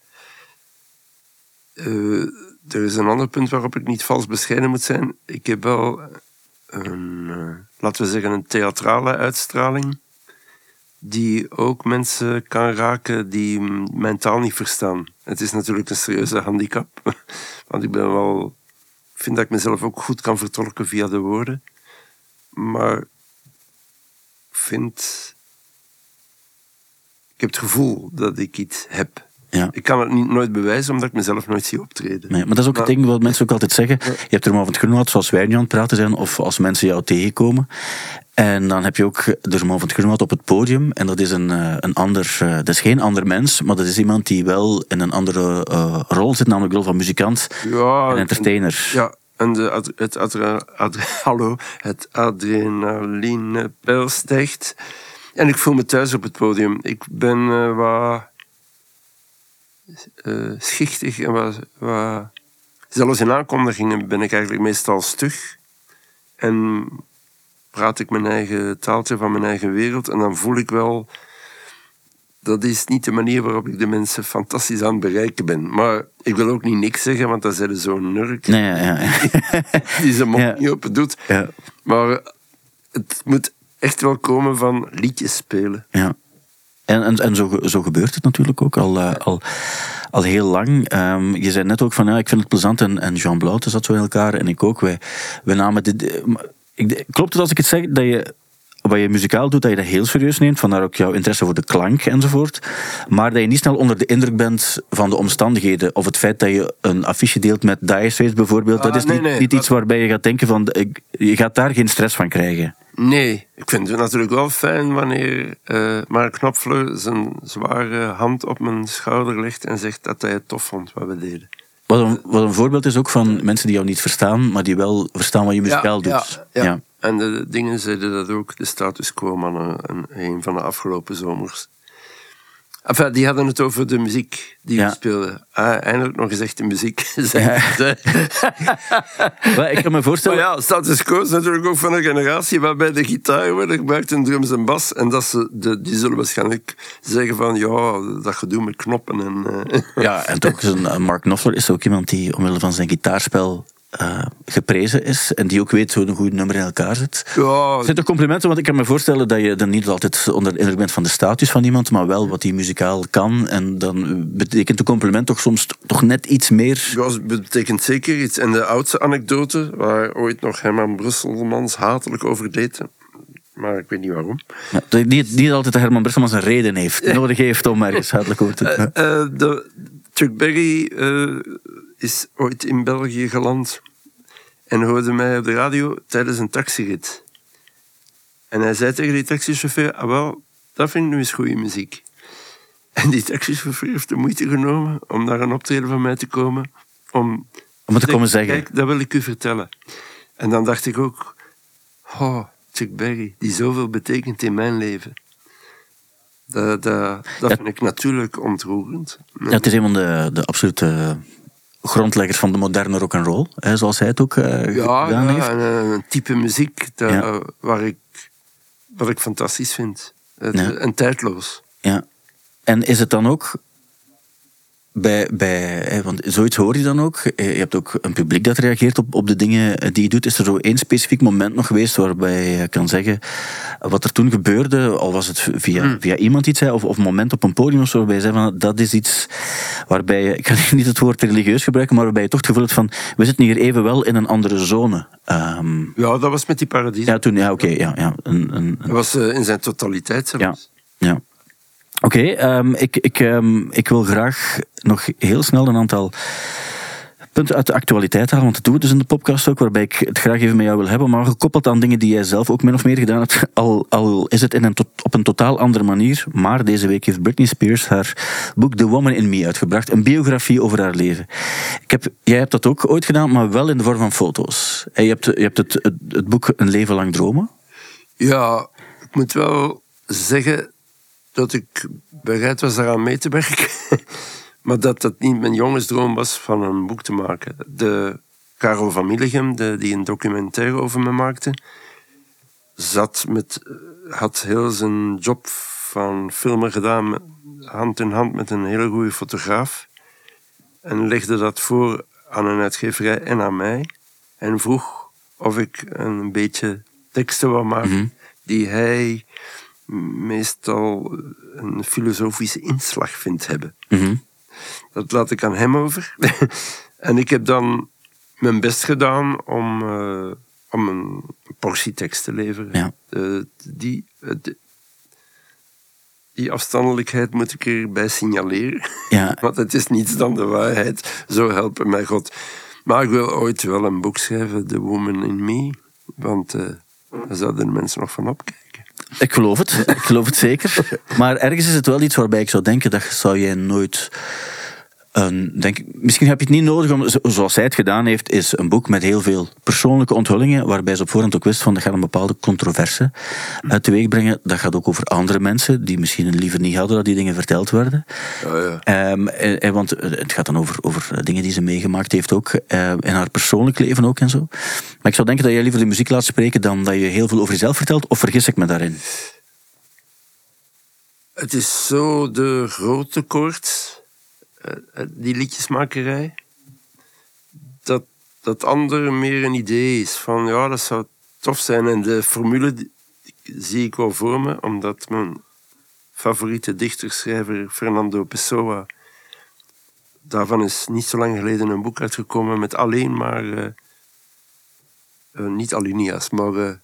eh, er is een ander punt waarop ik niet vals bescheiden moet zijn. Ik heb wel een, eh, laten we zeggen, een theatrale uitstraling die ook mensen kan raken die m- mijn taal niet verstaan. Het is natuurlijk een serieuze handicap, want ik ben wel, vind dat ik mezelf ook goed kan vertolken via de woorden, maar vind, ik heb het gevoel dat ik iets heb. Ja. Ik kan het niet, nooit bewijzen, omdat ik mezelf nooit zie optreden. Nee, maar dat is ook het Maar- ding wat mensen ook altijd zeggen. Je hebt er maar van het groenwoud, zoals wij nu aan het praten zijn, of als mensen jou tegenkomen. En dan heb je ook de man van het groenwoud op het podium. En dat is een, eh, een ander, eh, dat is geen ander mens, maar dat is iemand die wel in een andere eh, rol zit, namelijk de rol van muzikant Ja, en entertainer. Ja, en de, ad- het, adre- adre- hallo, het stijgt. En ik voel me thuis op het podium. Ik ben eh, wat eh, schichtig en wat, wat... Zelfs in aankondigingen ben ik eigenlijk meestal stug. En praat ik mijn eigen taaltje van mijn eigen wereld. En dan voel ik wel... Dat is niet de manier waarop ik de mensen fantastisch aan het bereiken ben. Maar ik wil ook niet niks zeggen, want dan zijn ze zo'n nurk Nee, ja, ja, die zijn mond Ja. niet open doet. ja, Maar het moet echt wel komen van liedjes spelen. ja. En, en, en zo, zo gebeurt het natuurlijk ook al, eh, al, al heel lang. Ehm, je zei net ook van, ja, ik vind het plezant en, en Jean Blaute zat zo in elkaar en ik ook. Wij, wij namen dit, eh, ik, klopt het als ik het zeg, dat je wat je muzikaal doet, dat je dat heel serieus neemt, vandaar ook jouw interesse voor de klank enzovoort, maar dat je niet snel onder de indruk bent van de omstandigheden of het feit dat je een affiche deelt met Dire Straits bijvoorbeeld, dat Ah, is nee, niet, nee, niet dat- iets waarbij je gaat denken van, ik- je gaat daar geen stress van krijgen. Nee, ik vind het natuurlijk wel fijn wanneer eh Mark Knopfler zijn zware hand op mijn schouder legt en zegt dat hij het tof vond wat we deden. Wat een, wat een voorbeeld is ook van mensen die jou niet verstaan, maar die wel verstaan wat je muzikaal doet. Ja, ja. En de dingen zeiden dat ook, de status quo mannen, een, een van de afgelopen zomers. Enfin, die hadden het over de muziek die Ja. we speelden. Ah, eindelijk nog eens echt de muziek. Maar ik kan me Maar voorstellen... ja, status quo is natuurlijk ook van een generatie waarbij de gitaar wordt gebruikt en drums en bas. En dat ze de, die zullen waarschijnlijk zeggen van ja, dat gedoe met knoppen. En, eh, Ja, en toch, is een, eh, Mark Knopfler is ook iemand die omwille van zijn gitaarspel eh, geprezen is. En die ook weet hoe een goed nummer in elkaar zit. ja, Het zijn toch complimenten, want ik kan me voorstellen dat je dan niet altijd onder de indruk bent van de status van iemand, maar wel wat die muzikaal kan. En dan betekent een compliment toch soms toch net iets meer. ja, het betekent zeker iets. En de oudste anekdote, waar ooit nog Herman Brusselmans hatelijk over deed, maar ik weet niet waarom. Ja, niet, niet altijd dat Herman Bresselmans een reden heeft, nodig heeft om ergens hatelijk over te doen. Eh, de, Chuck Berry eh, is ooit in België geland en hoorde mij op de radio tijdens een taxirit. En hij zei tegen die taxichauffeur, ah wel, dat vind ik nu eens goede muziek. En die taxichauffeur heeft de moeite genomen om naar een optreden van mij te komen. Om, Om te komen zeggen. Kijk, dat wil ik u vertellen. En dan dacht ik ook, oh, Chuck Berry, die zoveel betekent in mijn leven. Dat, dat, dat Ja. vind ik natuurlijk ontroerend. Ja, het is een van de, de absolute grondleggers van de moderne rock and roll, hè, zoals hij het ook eh, Ja, gedaan ja, heeft. en, eh, een type muziek dat, Ja. waar ik, wat ik fantastisch vind. Het, Ja. En tijdloos. Ja. En is het dan ook bij, bij want zoiets hoor je dan ook. Eh, Je hebt ook een publiek dat reageert op, op de dingen die je doet. Is er zo één specifiek moment nog geweest waarbij je kan zeggen wat er toen gebeurde, al was het via, Hmm. via iemand iets, of, of een moment op een podium of zo, waarbij je zei van dat is iets waarbij je, ik ga niet het woord religieus gebruiken, maar waarbij je toch het gevoel hebt van we zitten hier even wel in een andere zone. Ehm, Ja, dat was met die paradies. ja, toen, ja, oké, ja, ja. Een, een, Dat was eh, in zijn totaliteit zelfs. ja. Oké, ehm, ik, ik, ehm, ik wil graag nog heel snel een aantal punten uit de actualiteit halen, want dat doen we dus in de podcast ook, waarbij ik het graag even met jou wil hebben, maar gekoppeld aan dingen die jij zelf ook min of meer gedaan hebt, al, al is het in een op een totaal andere manier. Maar deze week heeft Britney Spears haar boek The Woman in Me uitgebracht, een biografie over haar leven. Ik heb, jij hebt dat ook ooit gedaan, maar wel in de vorm van foto's. En je hebt, je hebt het, het boek Een leven lang dromen. Ja, ik moet wel zeggen dat ik bereid was daaraan mee te werken. maar dat dat niet mijn jongensdroom was van een boek te maken. De Karel van Milligem, de, die een documentaire over me maakte, zat met, had heel zijn job van filmer gedaan, hand in hand met een hele goede fotograaf. En legde dat voor aan een uitgeverij en aan mij. En vroeg of ik een beetje teksten wou maken die hij meestal een filosofische inslag vindt hebben. Mhm. Dat laat ik aan hem over. en ik heb dan mijn best gedaan om, eh, om een portie tekst te leveren. Ja. Eh, die, eh, die afstandelijkheid moet ik erbij signaleren. Ja, Want het is niets dan de waarheid. Zo helpen mij God. Maar ik wil ooit wel een boek schrijven, The Woman in Me. Want daar zouden de mensen nog van opkijken. Ik geloof het, ik geloof het zeker. Maar ergens is het wel iets waarbij ik zou denken, dat zou jij nooit... Een, denk, misschien heb je het niet nodig om, zo- zoals hij het gedaan heeft, is een boek met heel veel persoonlijke onthullingen, waarbij ze op voorhand ook wist van dat gaat een bepaalde controverse uit teweeg brengen. Dat gaat ook over andere mensen die misschien liever niet hadden dat die dingen verteld werden. Ja, ja. Ehm, en, en want het gaat dan over, over dingen die ze meegemaakt heeft ook. eh, in haar persoonlijk leven ook en zo. Maar ik zou denken dat jij liever de muziek laat spreken dan dat je heel veel over jezelf vertelt. Of vergis ik me daarin? Het is zo de grote koorts, eh, eh, die liedjesmakerij, dat dat andere meer een idee is van ja, dat zou tof zijn. En de formule zie ik wel voor me, omdat mijn favoriete dichterschrijver Fernando Pessoa, daarvan is niet zo lang geleden een boek uitgekomen met alleen maar, eh, eh, niet alinea's, maar eh,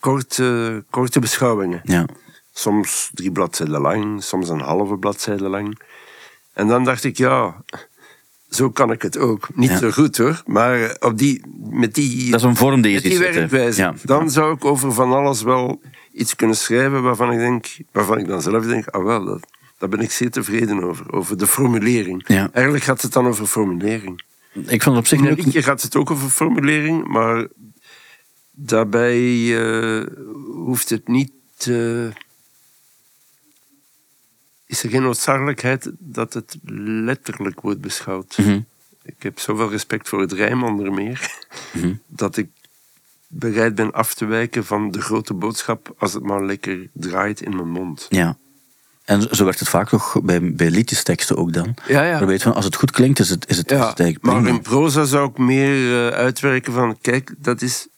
korte, korte beschouwingen. Ja. Soms drie bladzijden lang, soms een halve bladzijde lang. En dan dacht ik, ja, zo kan ik het ook. Niet Ja. zo goed hoor, maar eh, op die, met die, Dat is een vorm die met die werkwijze. Ja. Dan zou ik over van alles wel iets kunnen schrijven waarvan ik, denk, waarvan ik dan zelf denk, ah wel, dat, daar ben ik zeer tevreden over. Over de formulering. Ja. Eigenlijk gaat het dan over formulering. Ik vond het op zich een liedje gaat het ook over formulering, maar daarbij eh, hoeft het niet. eh, is er geen noodzakelijkheid dat het letterlijk wordt beschouwd. Mhm. Ik heb zoveel respect voor het rijm onder meer, Mhm. dat ik bereid ben af te wijken van de grote boodschap als het maar lekker draait in mijn mond. Ja. En zo werkt het vaak nog bij, bij liedjesteksten ook dan. Ja, ja. Weet van, als het goed klinkt, is het, is het, is Ja, het maar in proza zou ik meer eh, uitwerken van, kijk, dat is,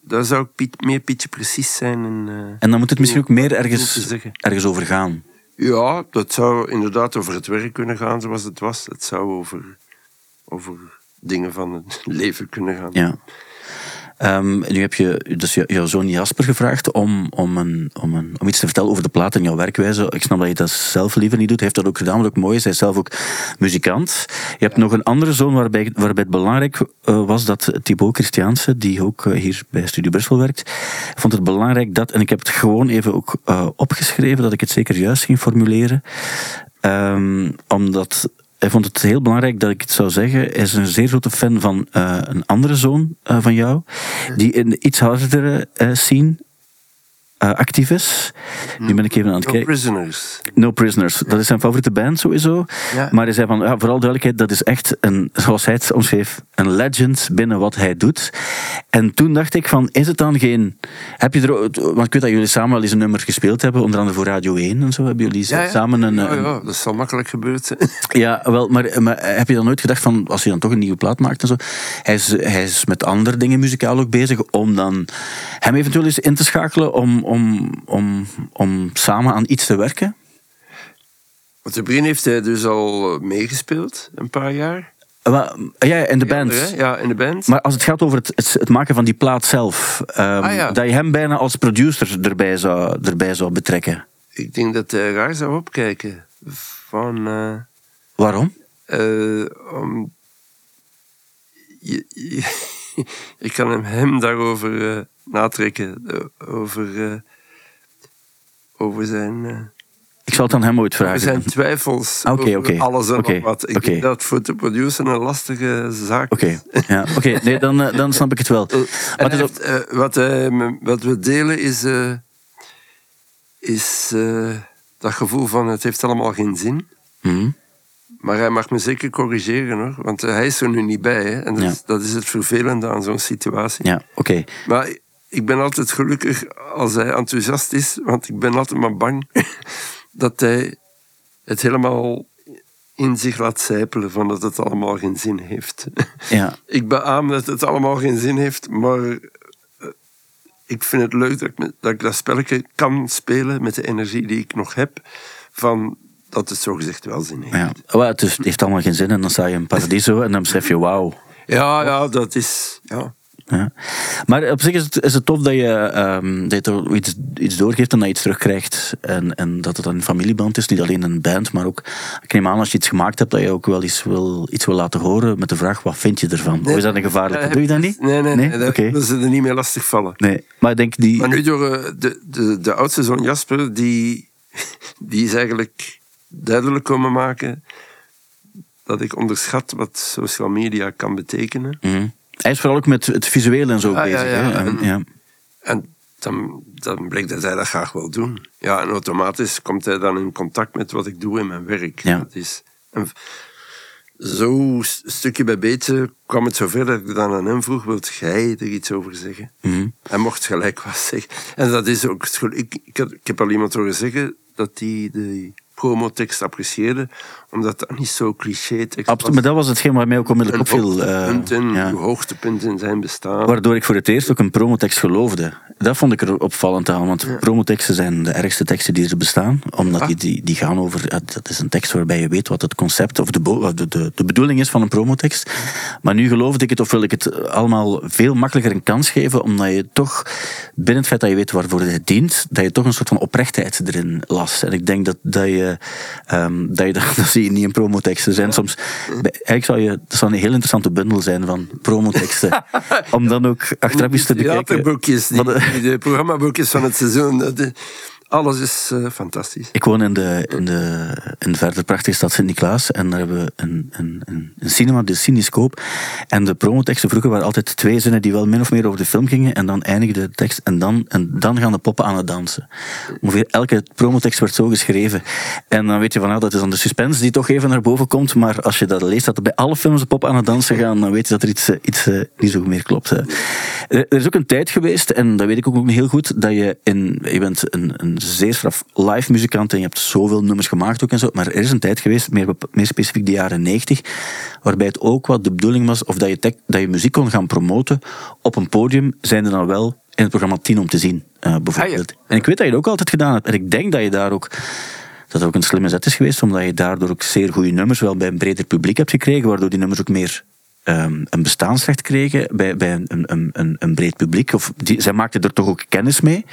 daar zou ik meer Pietje precies zijn. En, eh, En dan moet het misschien ook meer ergens, ergens over gaan. Ja, dat zou inderdaad over het werk kunnen gaan zoals het was. Het zou over, over dingen van het leven kunnen gaan. Ja. Ehm, nu heb je dus jou- jouw zoon Jasper gevraagd om, om, een, om, een, om iets te vertellen over de plaat en jouw werkwijze. Ik snap dat je dat zelf liever niet doet. Hij heeft dat ook gedaan, wat ook mooi is. Hij is zelf ook muzikant. Je hebt nog een andere zoon waarbij, waarbij het belangrijk eh, was dat Thibaut Christiaanse, die ook eh, hier bij Studio Brussel werkt, vond het belangrijk dat, en ik heb het gewoon even ook eh, opgeschreven, dat ik het zeker juist ging formuleren. Ehm, omdat hij vond het heel belangrijk dat ik het zou zeggen. Hij is een zeer grote fan van eh, een andere zoon eh, van jou, die in de iets hardere eh, scene eh, actief is. Nu ben ik even aan het No kijken. Prisoners. No Prisoners, dat is zijn favoriete band sowieso. Ja. Maar hij zei van, ja, vooral duidelijkheid, dat is echt een, zoals hij het omschreef, een legend binnen wat hij doet. En toen dacht ik van, is het dan geen... Heb je er, want ik weet dat jullie samen wel eens een nummer gespeeld hebben, onder andere voor Radio 1 en zo. Hebben jullie samen een... ja, ja, dat zal makkelijk gebeurd zijn. ja, wel, maar, maar heb je dan nooit gedacht van, als hij dan toch een nieuwe plaat maakt en zo, hij is, hij is met andere dingen muzikaal ook bezig, om dan hem eventueel eens in te schakelen om, om, om, om samen aan iets te werken? Want de begin heeft hij dus al meegespeeld, een paar jaar. Ja, in de band. Ja, Ja, in de band. Maar als het gaat over het, het, het maken van die plaat zelf, ehm, Ah, ja. dat je hem bijna als producer erbij zou, erbij zou betrekken. Ik denk dat hij raar zou opkijken. Van, eh, Waarom? eh, om, je, je, je kan hem, hem daarover eh, natrekken. eh, over, eh, over zijn, Ik zal het aan hem ooit over vragen. zijn twijfels. Oké, over alles en wat. Ik denk dat voor de producer een lastige zaak Oké, ja, oké. nee, dan, dan snap ik het wel. Maar heeft, eh, wat, wat we delen is, is dat gevoel van het heeft allemaal geen zin. Mhm. Maar hij mag me zeker corrigeren hoor, want hij is er nu niet bij. Hè? En dat, Ja. is, dat is het vervelende aan zo'n situatie. Ja, oké. Maar ik ben altijd gelukkig als hij enthousiast is, want ik ben altijd maar bang dat hij het helemaal in zich laat zijpelen van dat het allemaal geen zin heeft. Ja, Ik beaam dat het allemaal geen zin heeft, maar eh, ik vind het leuk dat ik, dat ik dat spelletje kan spelen met de energie die ik nog heb, van dat het zogezegd wel zin heeft. ja. Het, is- het heeft allemaal geen zin en dan sta je in Paradiso en dan besef je, wauw. Ja, ja, dat is... Ja. Ja. Maar op zich is het, is het tof dat je, ehm, dat je iets, iets doorgeeft en dat je iets terugkrijgt. En, en dat het een familieband is, niet alleen een band, maar ook, ik neem aan als je iets gemaakt hebt, dat je ook wel iets wil, iets wil laten horen met de vraag, wat vind je ervan? Of is dat een gevaarlijke? Doe je dat niet? Nee, nee, nee. dat, Oké. dat ze er niet meer lastig vallen. Nee, maar ik denk die... Maar nu door eh, de, de, de oudste zoon Jasper, die, die is eigenlijk duidelijk komen maken dat ik onderschat wat social media kan betekenen. Mhm. Hij is vooral ook met het visuele en zo Ah, bezig. ja, hè? En- ja. En dan, dan bleek dat hij dat graag wil doen. Ja, en automatisch komt hij dan in contact met wat ik doe in mijn werk. Ja. Dat is, en zo stukje bij beetje kwam het zover dat ik dan aan hem vroeg, wilt jij er iets over zeggen? Mhm. Hij mocht gelijk wat zeggen. En dat is ook... Ik, ik, had- ik heb al iemand horen zeggen dat hij de promotekst apprecieerde, omdat dat niet zo cliché-tekst Absoluut, maar dat was hetgeen waar mij ook onmiddellijk opviel. eh, hoogtepunt in, ja. uw hoogtepunt in zijn bestaan. Waardoor ik voor het eerst ook een promotekst geloofde. Dat vond ik er opvallend aan, want promoteksten zijn de ergste teksten die er bestaan. Omdat Ah. die, die, die gaan over, ja, dat is een tekst waarbij je weet wat het concept of de, de, de, de bedoeling is van een promotekst. Maar nu geloofde ik het, of wil ik het allemaal veel makkelijker een kans geven, omdat je toch, binnen het feit dat je weet waarvoor het dient, dat je toch een soort van oprechtheid erin las. En ik denk dat, dat je, ehm, dat, je dat zie je niet in promoteksten. Zijn soms, eigenlijk zou je, dat zou een heel interessante bundel zijn van promoteksten. om dan ook achteraf eens te bekijken. theaterboekjes, die, Wat, eh, die- de programmaboekjes van het seizoen. Alles is eh, fantastisch. Ik woon in de, in de, in de verder prachtige stad Sint-Niklaas. En daar hebben we een, een, een, cinema, de Cinescoop. En de promoteksten vroeger waren altijd twee zinnen die wel min of meer over de film gingen. En dan eindigde de tekst. En dan, en dan gaan de poppen aan het dansen. Ongeveer elke promotekst werd zo geschreven. En dan weet je van, nou, dat is dan de suspense die toch even naar boven komt. Maar als je dat leest, dat er bij alle films de poppen aan het dansen gaan, dan weet je dat er iets, eh, iets eh, niet zo meer klopt. Er is ook een tijd geweest, en dat weet ik ook heel goed, dat je in, je bent een, een zeer straf live muzikant en je hebt zoveel nummers gemaakt ook en zo, maar er is een tijd geweest, meer, meer specifiek de jaren 90, waarbij het ook wat de bedoeling was of dat je, dat je muziek kon gaan promoten. Op een podium, zijn er dan wel in het programma 10 om te zien, eh, bijvoorbeeld. En ik weet dat je het ook altijd gedaan hebt, en ik denk dat je daar ook dat ook een slimme zet is geweest, omdat je daardoor ook zeer goede nummers wel bij een breder publiek hebt gekregen, waardoor die nummers ook meer ehm, een bestaansrecht kregen bij, bij een, een, een, een breed publiek. Of die, zij maakten er toch ook kennis mee.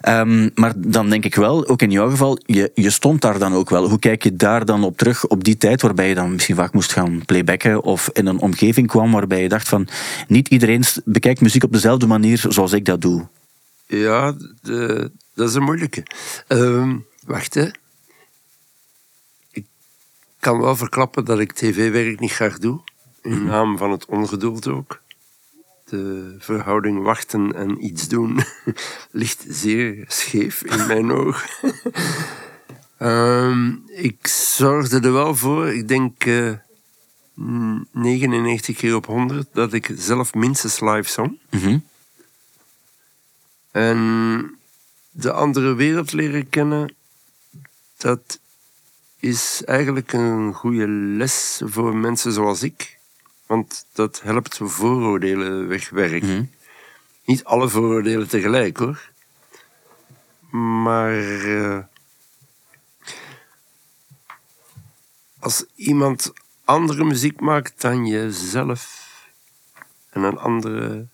Ehm, maar dan denk ik wel, ook in jouw geval, je, je stond daar dan ook wel. Hoe kijk je daar dan op terug, op die tijd waarbij je dan misschien vaak moest gaan playbacken of in een omgeving kwam waarbij je dacht van, niet iedereen bekijkt muziek op dezelfde manier zoals ik dat doe. Ja, de- dat is een moeilijke. Ehm, wacht, hè. Ik kan wel verklappen dat ik tv-werk niet graag doe. In naam van het ongeduld ook. De verhouding wachten en iets doen ligt zeer scheef in mijn oog. Ehm, ik zorgde er wel voor, ik denk eh, 99 keer op 100, dat ik zelf minstens live zong. Mhm. En de andere wereld leren kennen, dat is eigenlijk een goede les voor mensen zoals ik. Want dat helpt vooroordelen wegwerken. Mhm. Niet alle vooroordelen tegelijk hoor. Maar eh, als iemand andere muziek maakt dan jezelf en een andere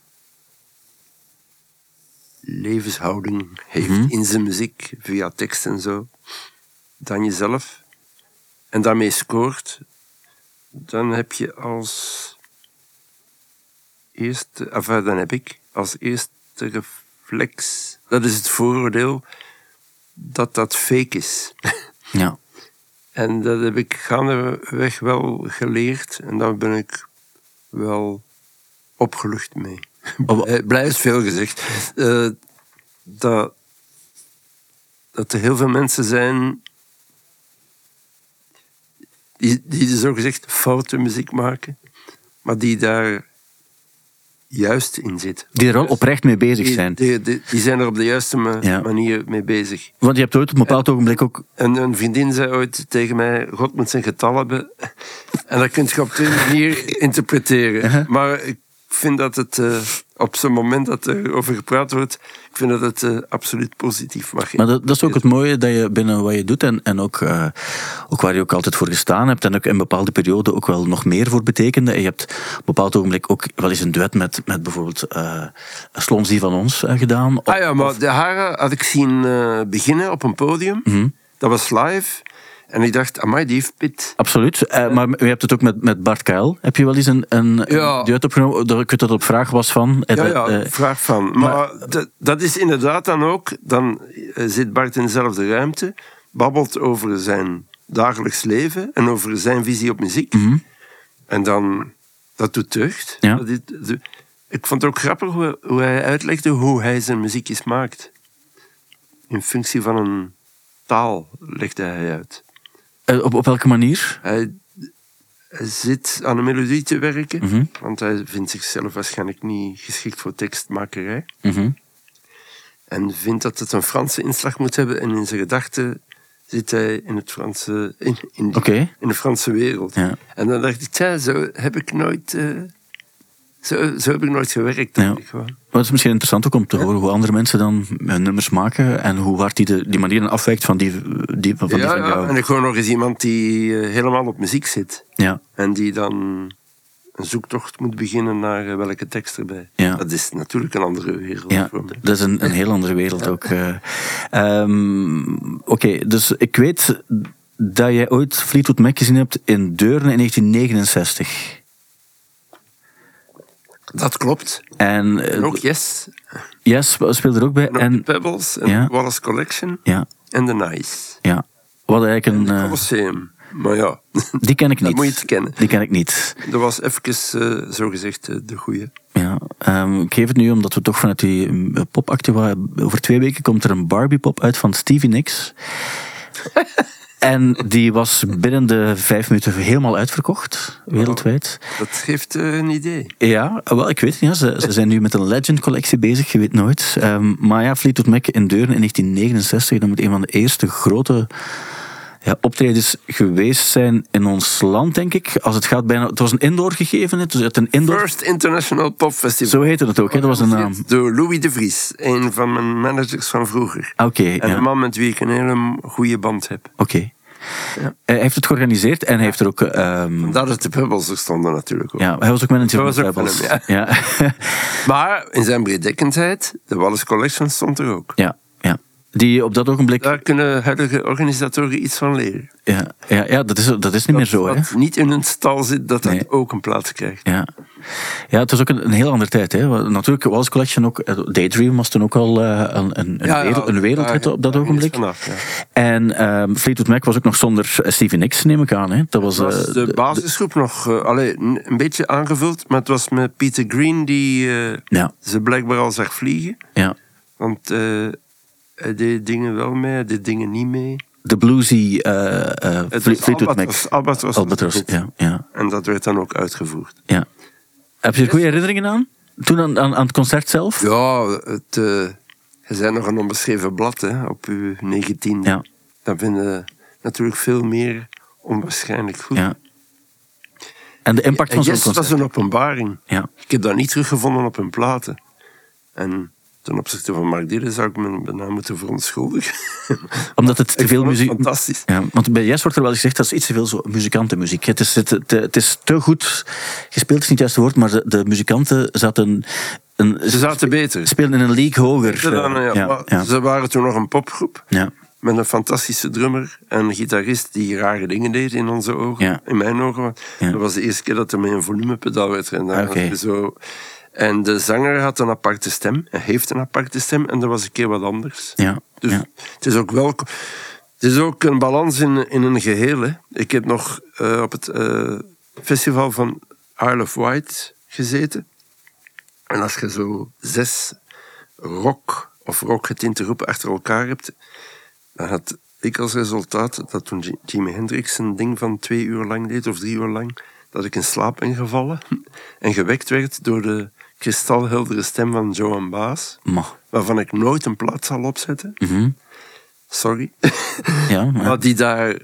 levenshouding heeft Mhm. in zijn muziek, via tekst en zo, dan jezelf, en daarmee scoort, dan heb je als eerste, enfin, dan heb ik als eerste reflex, dat is het vooroordeel, dat dat fake is. Ja. En dat heb ik gaandeweg wel geleerd en daar ben ik wel opgelucht mee. Oh, Eh, Blij is veel gezegd. Eh, dat, dat er heel veel mensen zijn die, die zogezegd foute muziek maken, maar die daar juist in zitten. Die er wel oprecht mee bezig zijn. die, die, die zijn er op de juiste ma- Ja. manier mee bezig. Want je hebt ooit op een bepaald ogenblik ook... En een vriendin zei ooit tegen mij: God moet zijn getal hebben. En dat kun je op twee manier interpreteren. Uh-huh. Maar ik vind dat het eh, op zo'n moment dat er over gepraat wordt, ik vind dat het eh, absoluut positief mag Maar dat, dat is ook het mooie dat je binnen wat je doet en, en ook, eh, ook waar je ook altijd voor gestaan hebt en ook in bepaalde perioden ook wel nog meer voor betekende. En je hebt op een bepaald ogenblik ook wel eens een duet met, met bijvoorbeeld Slomsy van ons gedaan. Ah ja, maar de haren had ik zien beginnen op een podium. Mhm. Dat was live. En ik dacht, amai, die heeft pit. Absoluut. Eh, maar je hebt het ook met, met Bart Kuil. Heb je wel eens een, een, Ja. een duet opgenomen? Dat ik weet dat het op vraag was van. eh, Ja, ja, eh, vraag van. Maar, dat, dat is inderdaad dan ook, dan zit Bart in dezelfde ruimte, babbelt over zijn dagelijks leven en over zijn visie op muziek. mhm. En dan, dat doet deugd. Ja. Dat is- de- ik vond het ook grappig hoe, hoe hij uitlegde hoe hij zijn muziekjes maakt. In functie van een taal legde hij uit. Eh, op, op welke manier? Hij, zit aan een melodie te werken, Mhm. want hij vindt zichzelf waarschijnlijk niet geschikt voor tekstmakerij. Mhm. En vindt dat het een Franse inslag moet hebben. En in zijn gedachten zit hij in, het Franse, in, in, die- Oké. in de Franse wereld. Ja. En dan dacht ik, tja, zo heb ik nooit, eh, zo, zo heb ik nooit gewerkt. Ja. gewoon. Maar het is misschien interessant ook om te horen hoe andere mensen dan hun nummers maken en hoe hard die, de, die manier dan afwijkt van die, die, van, die ja, van ja, jou. en ik hoor nog eens iemand die eh, helemaal op muziek zit. Ja, En die dan een zoektocht moet beginnen naar eh, welke tekst erbij. Ja. Dat is natuurlijk een andere wereld ja, voor mij. dat is een, een heel andere wereld ook. eh. Ehm, Oké, dus ik weet dat jij ooit Fleetwood Mac gezien hebt in Deurne in 1969. Dat klopt. En eh, En ook Yes, Yes speelde er ook bij. en Pebbles, en Ja. Wallace Collection ja, en The Nice. ja. Wat eigenlijk een... En eh, Colosseum. Maar ja, die ken ik dat niet. moet je het kennen. Die ken ik niet. Dat was even, eh zogezegd, eh, de goeie. Ja, ehm, ik geef het nu omdat we toch vanuit die popactie waren. Over twee weken komt er een Barbie-pop uit van Stevie Nicks. en die was binnen de vijf minuten helemaal uitverkocht, wereldwijd. Dat geeft eh, een idee. Ja, wel, ik weet het niet. Ze, ze zijn nu met een Legend-collectie bezig, je weet nooit. Ehm, maar ja, Fleetwood Mac in Deurne in 1969, dat moet een van de eerste grote ja, optredens geweest zijn in ons land, denk ik. Als het gaat bijna... Het was een indoor gegeven, het was een indoor... First International Pop Festival. Zo heette het ook, hè? dat was de naam. Door Louis de Vries, een van mijn managers van vroeger. Oké, En ja. een man met wie ik een hele goede band heb. Oké. Hij heeft het georganiseerd en hij heeft er ook... ehm, Dat het de Pebbles er stonden natuurlijk ook. ja, hij was ook manager van ook Pebbles. hem, ja. Maar in zijn breeddekkendheid, de Wallace Collection stond er ook. ja. Die op dat ogenblik... Daar kunnen huidige organisatoren iets van leren. Ja, ja, ja dat, is, dat is niet meer zo, hè? Wat niet in een stal zit, dat dat ook een plaats krijgt. Ja. ja, het was ook een, een heel andere tijd. Hè. Natuurlijk, Wallace Collection ook... eh, Daydream was toen ook al eh, een, een, wereld, een wereldhit op dat ogenblik. Vanaf, ja. En ehm, Fleetwood Mac was ook nog zonder eh, Stevie Nicks, neem ik aan. Hè. Dat was, was de basisgroep nog uh, allee, een beetje aangevuld, maar het was met Peter Green die Ja. ze blijkbaar al zag vliegen. ja. Want hij deed dingen wel mee, hij deed dingen niet mee. De bluesy eh eh, Fle- was Fleetwood Mac. Albatros, Albatros, was ja, ja, En dat werd dan ook uitgevoerd. ja. Heb je er goede herinneringen aan? Toen aan, aan, aan het concert zelf? Ja, het, uh, je bent nog een onbeschreven blad hè, op je 19. Ja. Dan vinden natuurlijk veel meer onwaarschijnlijk goed. Ja. En de impact van zo'n Yes was concert. een openbaring. Ja. Ik heb dat niet teruggevonden op hun platen. En ten opzichte van Mark Dille zou ik me bijna moeten verontschuldigen. Omdat het te veel muziek... fantastisch. Ja, want bij Yes wordt er wel gezegd dat is iets te veel zo muzikantenmuziek. Het is, het, het, het is te goed gespeeld, is niet het juiste woord, maar de, de muzikanten zaten... Een, Ze zaten beter. speelden in een league hoger. Ze, dan, ja, ja, maar ja, ze waren toen nog een popgroep. ja. Met een fantastische drummer en een gitarist die rare dingen deed in onze ogen. Ja. In mijn ogen. Ja. Dat was de eerste keer dat er met een volumepedaal werd gedaan. Oké. Zo. En de zanger had een aparte stem. Hij heeft een aparte stem en dat was een keer wat anders. Ja, Dus ja. het is ook wel... Het is ook een balans in, in een geheel. Hè. Ik heb nog eh, op het eh, festival van Isle of Wight gezeten. En als je zo zes rock of rockgetinte groepen achter elkaar hebt, dan had ik als resultaat dat toen Ji- Jimi Hendrix een ding van twee uur lang deed, of drie uur lang, dat ik in slaap ben gevallen en gewekt werd door de kristalheldere stem van Joan Baas, Ma. waarvan ik nooit een plaat zal opzetten. Mhm. Sorry. Ja, maar- Maar die daar,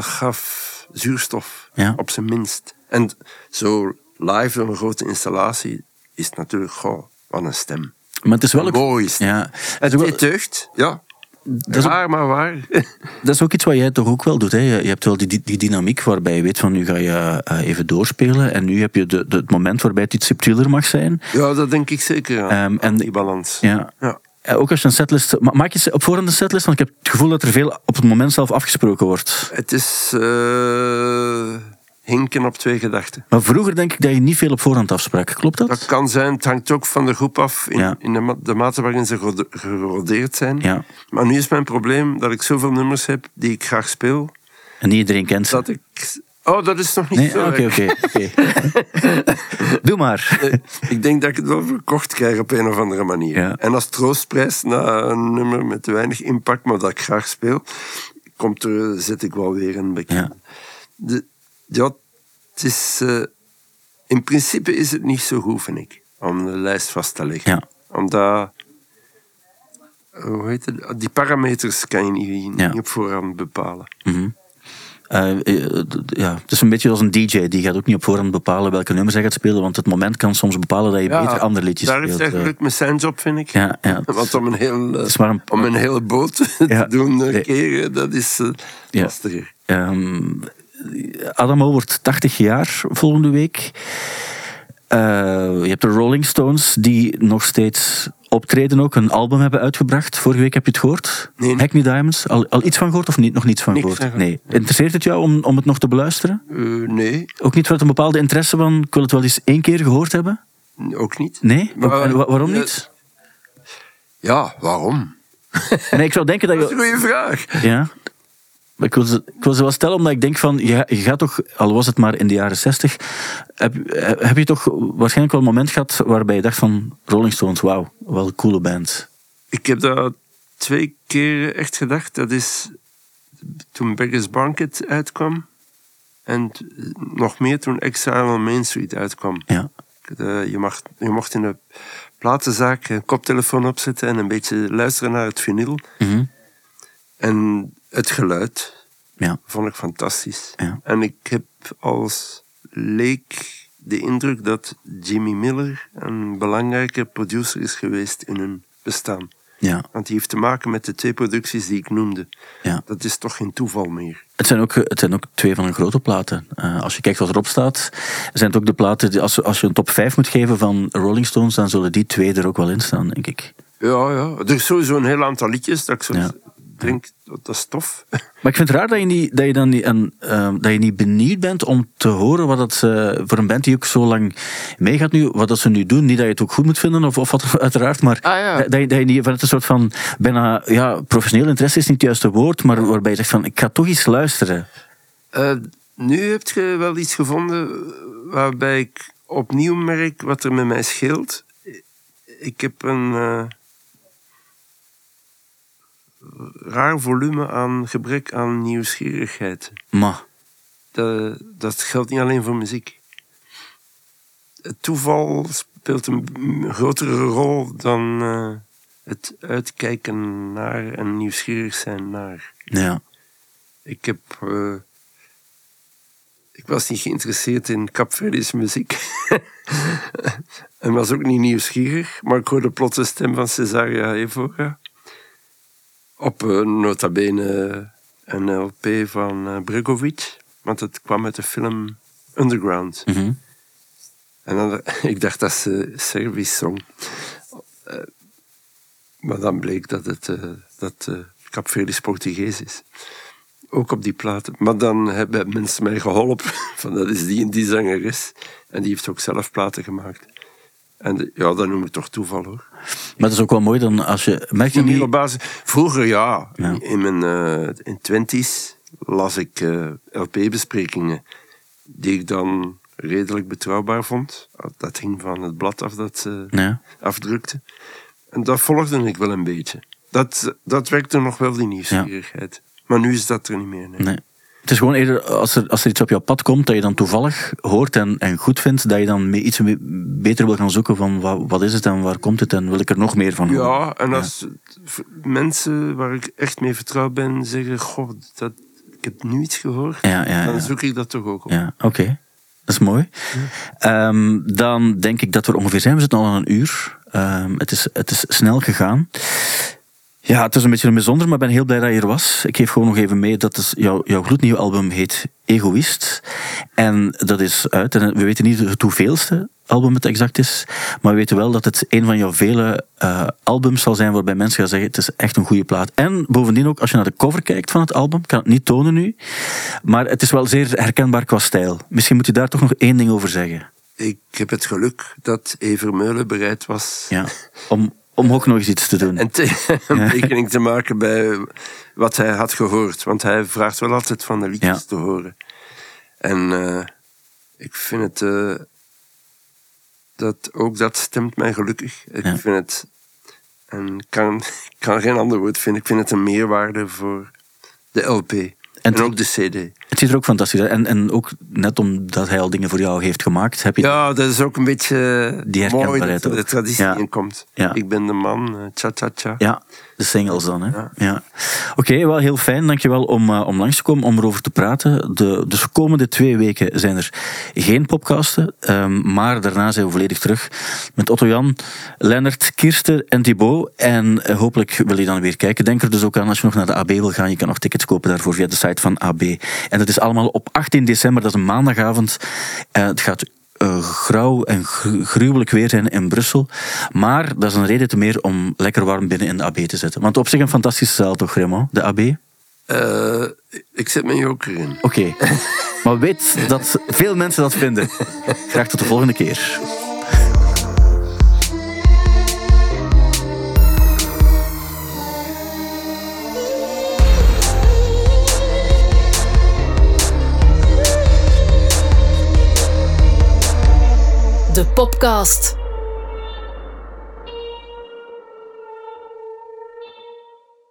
gaf zuurstof, Ja. op zijn minst. En zo live door een grote installatie is natuurlijk, goh, wat een stem. maar het is wel ook... Mooi het. Ja, Het is deugd, ja. Dat, is ook, Raar, maar waar. dat is ook iets wat jij toch ook wel doet. Hè? Je, hebt wel die, die, dynamiek waarbij je weet van nu ga je eh, even doorspelen en nu heb je de, de, het moment waarbij het iets subtieler mag zijn. ja, dat denk ik zeker Ehm, en- die balans. Ja. Ja. Eh, Ook als je een setlist... ma- Maak je op voorhand een setlist? Want ik heb het gevoel dat er veel op het moment zelf afgesproken wordt. Het is eh, hinken op twee gedachten. Maar vroeger denk ik dat je niet veel op voorhand afsprak. Klopt dat? Dat kan zijn, het hangt ook van de groep af in, Ja. in de, ma- de mate waarin ze gerode- gerodeerd zijn. Ja. Maar nu is mijn probleem dat ik zoveel nummers heb die ik graag speel, En niet iedereen kent ze. dat ik... Oh, dat is nog niet Nee? zo. Ah, Oké, oké. Doe maar. Nee, ik denk dat ik het wel verkocht krijg op een of andere manier. Ja. En als troostprijs na een nummer met weinig impact, maar dat ik graag speel, komt er, zet ik wel weer een bekend. Ja. De, ja, het is... eh, in principe is het niet zo goed, vind ik, om de lijst vast te leggen. Ja. Omdat... Hoe heet het? Die parameters kan je niet, Ja. niet op voorhand bepalen. Mhm. Eh, eh, ja, het is een beetje als een DJ. Die gaat ook niet op voorhand bepalen welke nummers hij gaat spelen. Want het moment kan soms bepalen dat je beter andere liedjes daar speelt. heeft hij eh. geluk met zijn job, vind ik. Ja, ja. Want om een, heel, eh, een- om een hele boot te doen eh, Nee. keren, dat is eh, Ja. lastiger. Ehm, Adamo wordt 80 jaar volgende week. Eh, je hebt de Rolling Stones die nog steeds optreden ook, een album hebben uitgebracht. Vorige week heb je het gehoord. Nee. Hackney Diamonds. Al, al iets van gehoord of niet? Nog niets van gehoord? Nee. Interesseert het jou om, om het nog te beluisteren? Eh, nee, Ook niet vanuit een bepaalde interesse van, ik wil het wel eens één keer gehoord hebben? ook niet. Nee? Maar- En wa- waarom eh, niet? Ja, waarom? Nee, ik zou denken dat Dat is je... een goede vraag. Ja. Maar ik wil, ze, ik wil ze wel stellen, omdat ik denk van, je, je gaat toch, al was het maar in de jaren zestig, heb, heb je toch waarschijnlijk wel een moment gehad waarbij je dacht van, Rolling Stones, wauw, wel een coole band. Ik heb dat twee keer echt gedacht. Dat is toen Beggars Banquet uitkwam. En nog meer toen Exile on Main Street uitkwam. Ja. De- je, mag, je mocht in de platenzaak een koptelefoon opzetten en een beetje luisteren naar het vinyl. Mhm. En het geluid Ja. vond ik fantastisch. Ja. En ik heb als leek de indruk dat Jimmy Miller een belangrijke producer is geweest in hun bestaan. Ja. Want die heeft te maken met de twee producties die ik noemde. Ja. Dat is toch geen toeval meer. Het zijn, ook, het zijn ook twee van hun grote platen. Eh, als je kijkt wat erop staat, zijn het ook de platen, die, als, als je een top 5 moet geven van Rolling Stones, dan zullen die twee er ook wel in staan, denk ik. Ja, ja. Er is sowieso een heel aantal liedjes dat ik zo Ja. Denk, dat dat is tof. Maar ik vind het raar dat je niet, dat je dan niet, en, ehm, dat je niet benieuwd bent om te horen wat dat eh, voor een band die ook zo lang meegaat nu, wat dat ze nu doen. Niet dat je het ook goed moet vinden, of, of wat, uiteraard, maar Ah, ja. dat, dat je, dat je niet vanuit een soort van bijna, ja, professioneel interesse is niet het juiste woord, maar waarbij je zegt van, ik ga toch eens luisteren. Eh, nu heb je wel iets gevonden waarbij ik opnieuw merk wat er met mij scheelt. Ik heb een eh, raar volume aan gebrek aan nieuwsgierigheid. Maar, Dat, dat geldt niet alleen voor muziek. Het toeval speelt een grotere rol dan eh, het uitkijken naar en nieuwsgierig zijn naar. ja. Ik heb. eh, ik was niet geïnteresseerd in Capverdische muziek. en was ook niet nieuwsgierig, maar ik hoorde plots de stem van Cesaria Evora. Op eh, nota bene een LP van eh, Bregovic, want het kwam uit de film Underground. Mhm. En dan, ik dacht dat ze Service zong. Eh, maar dan bleek dat het dat, Capverdisch Portugees is. Ook op die platen. Maar dan hebben mensen mij geholpen. Van dat is die en die zangeres. En die heeft ook zelf platen gemaakt. En de- ja, dat noem ik toch toeval hoor. Maar het is ook wel mooi dan als je... Merk je Niet op basis. Vroeger ja, Ja. in mijn uh, in twenties las ik eh, LP-besprekingen die ik dan redelijk betrouwbaar vond. Dat hing van het blad af dat ze Ja. afdrukte. En dat volgde ik wel een beetje. Dat, dat wekte nog wel die nieuwsgierigheid. Maar nu is dat er niet meer. Nee. Nee. Het is gewoon eerder als er, als er iets op jouw pad komt dat je dan toevallig hoort en, en goed vindt, dat je dan mee iets beter wil gaan zoeken van wat, wat is het en waar komt het en wil ik er nog meer van horen. Ja, en als mensen waar ik echt mee vertrouwd ben zeggen: Goh, dat, ik heb nu iets gehoord, Ja, ja, dan zoek ik dat toch ook op. Ja, oké. Dat is mooi. Ehm, dan denk ik dat we er ongeveer zijn. We zitten al aan een uur. Ehm, het, is, het is snel gegaan. Ja, het is een beetje een bijzonder, maar ik ben heel blij dat je er was. Ik geef gewoon nog even mee dat is, jouw, jouw gloednieuwe album heet Egoïst. En dat is uit. En we weten niet het hoeveelste album het exact is. Maar we weten wel dat het een van jouw vele eh, albums zal zijn waarbij mensen gaan zeggen het is echt een goede plaat. En bovendien ook, als je naar de cover kijkt van het album, ik kan het niet tonen nu, maar het is wel zeer herkenbaar qua stijl. Misschien moet je daar toch nog één ding over zeggen. Ik heb het geluk dat Ever Meulen bereid was Ja, om, om ook nog eens iets te doen. en te, een tekening te maken bij wat hij had gehoord. Want hij vraagt wel altijd van de liedjes Ja. te horen. En eh, ik vind het... eh, dat, ook dat stemt mij gelukkig. Ik Ja. vind het... En kan, kan geen ander woord vinden. Ik vind het een meerwaarde voor de LP. En, ook de CD. Het ziet er ook fantastisch uit. En, en ook net omdat hij al dingen voor jou heeft gemaakt, heb je... Ja, dat is ook een beetje Die mooi herkenbaarheid dat er de traditie Ja. in komt. Ja. Ik ben de man, eh, cha-cha-cha. Ja, de singles dan. Hè? Ja. Ja. Oké, wel heel fijn. Dankjewel om, eh, om langs te komen, om erover te praten. De, dus de komende twee weken zijn er geen podcasten. ehm, maar daarna zijn we volledig terug met Otto-Jan, Lennart, Kirsten en Thibaut. En eh, hopelijk wil je dan weer kijken. Denk er dus ook aan als je nog naar de AB wil gaan. Je kan nog tickets kopen daarvoor via de site van AB. En dat is allemaal op 18 december, dat is een maandagavond. Eh, het gaat eh, grauw en gru- gruwelijk weer zijn in Brussel. Maar dat is een reden te meer om lekker warm binnen in de AB te zitten. Want op zich een fantastische zaal toch, Raymond? De AB? Oké. Eh, ik zet mijn joker in. maar weet dat veel mensen dat vinden. Graag tot de volgende keer. De Popcast.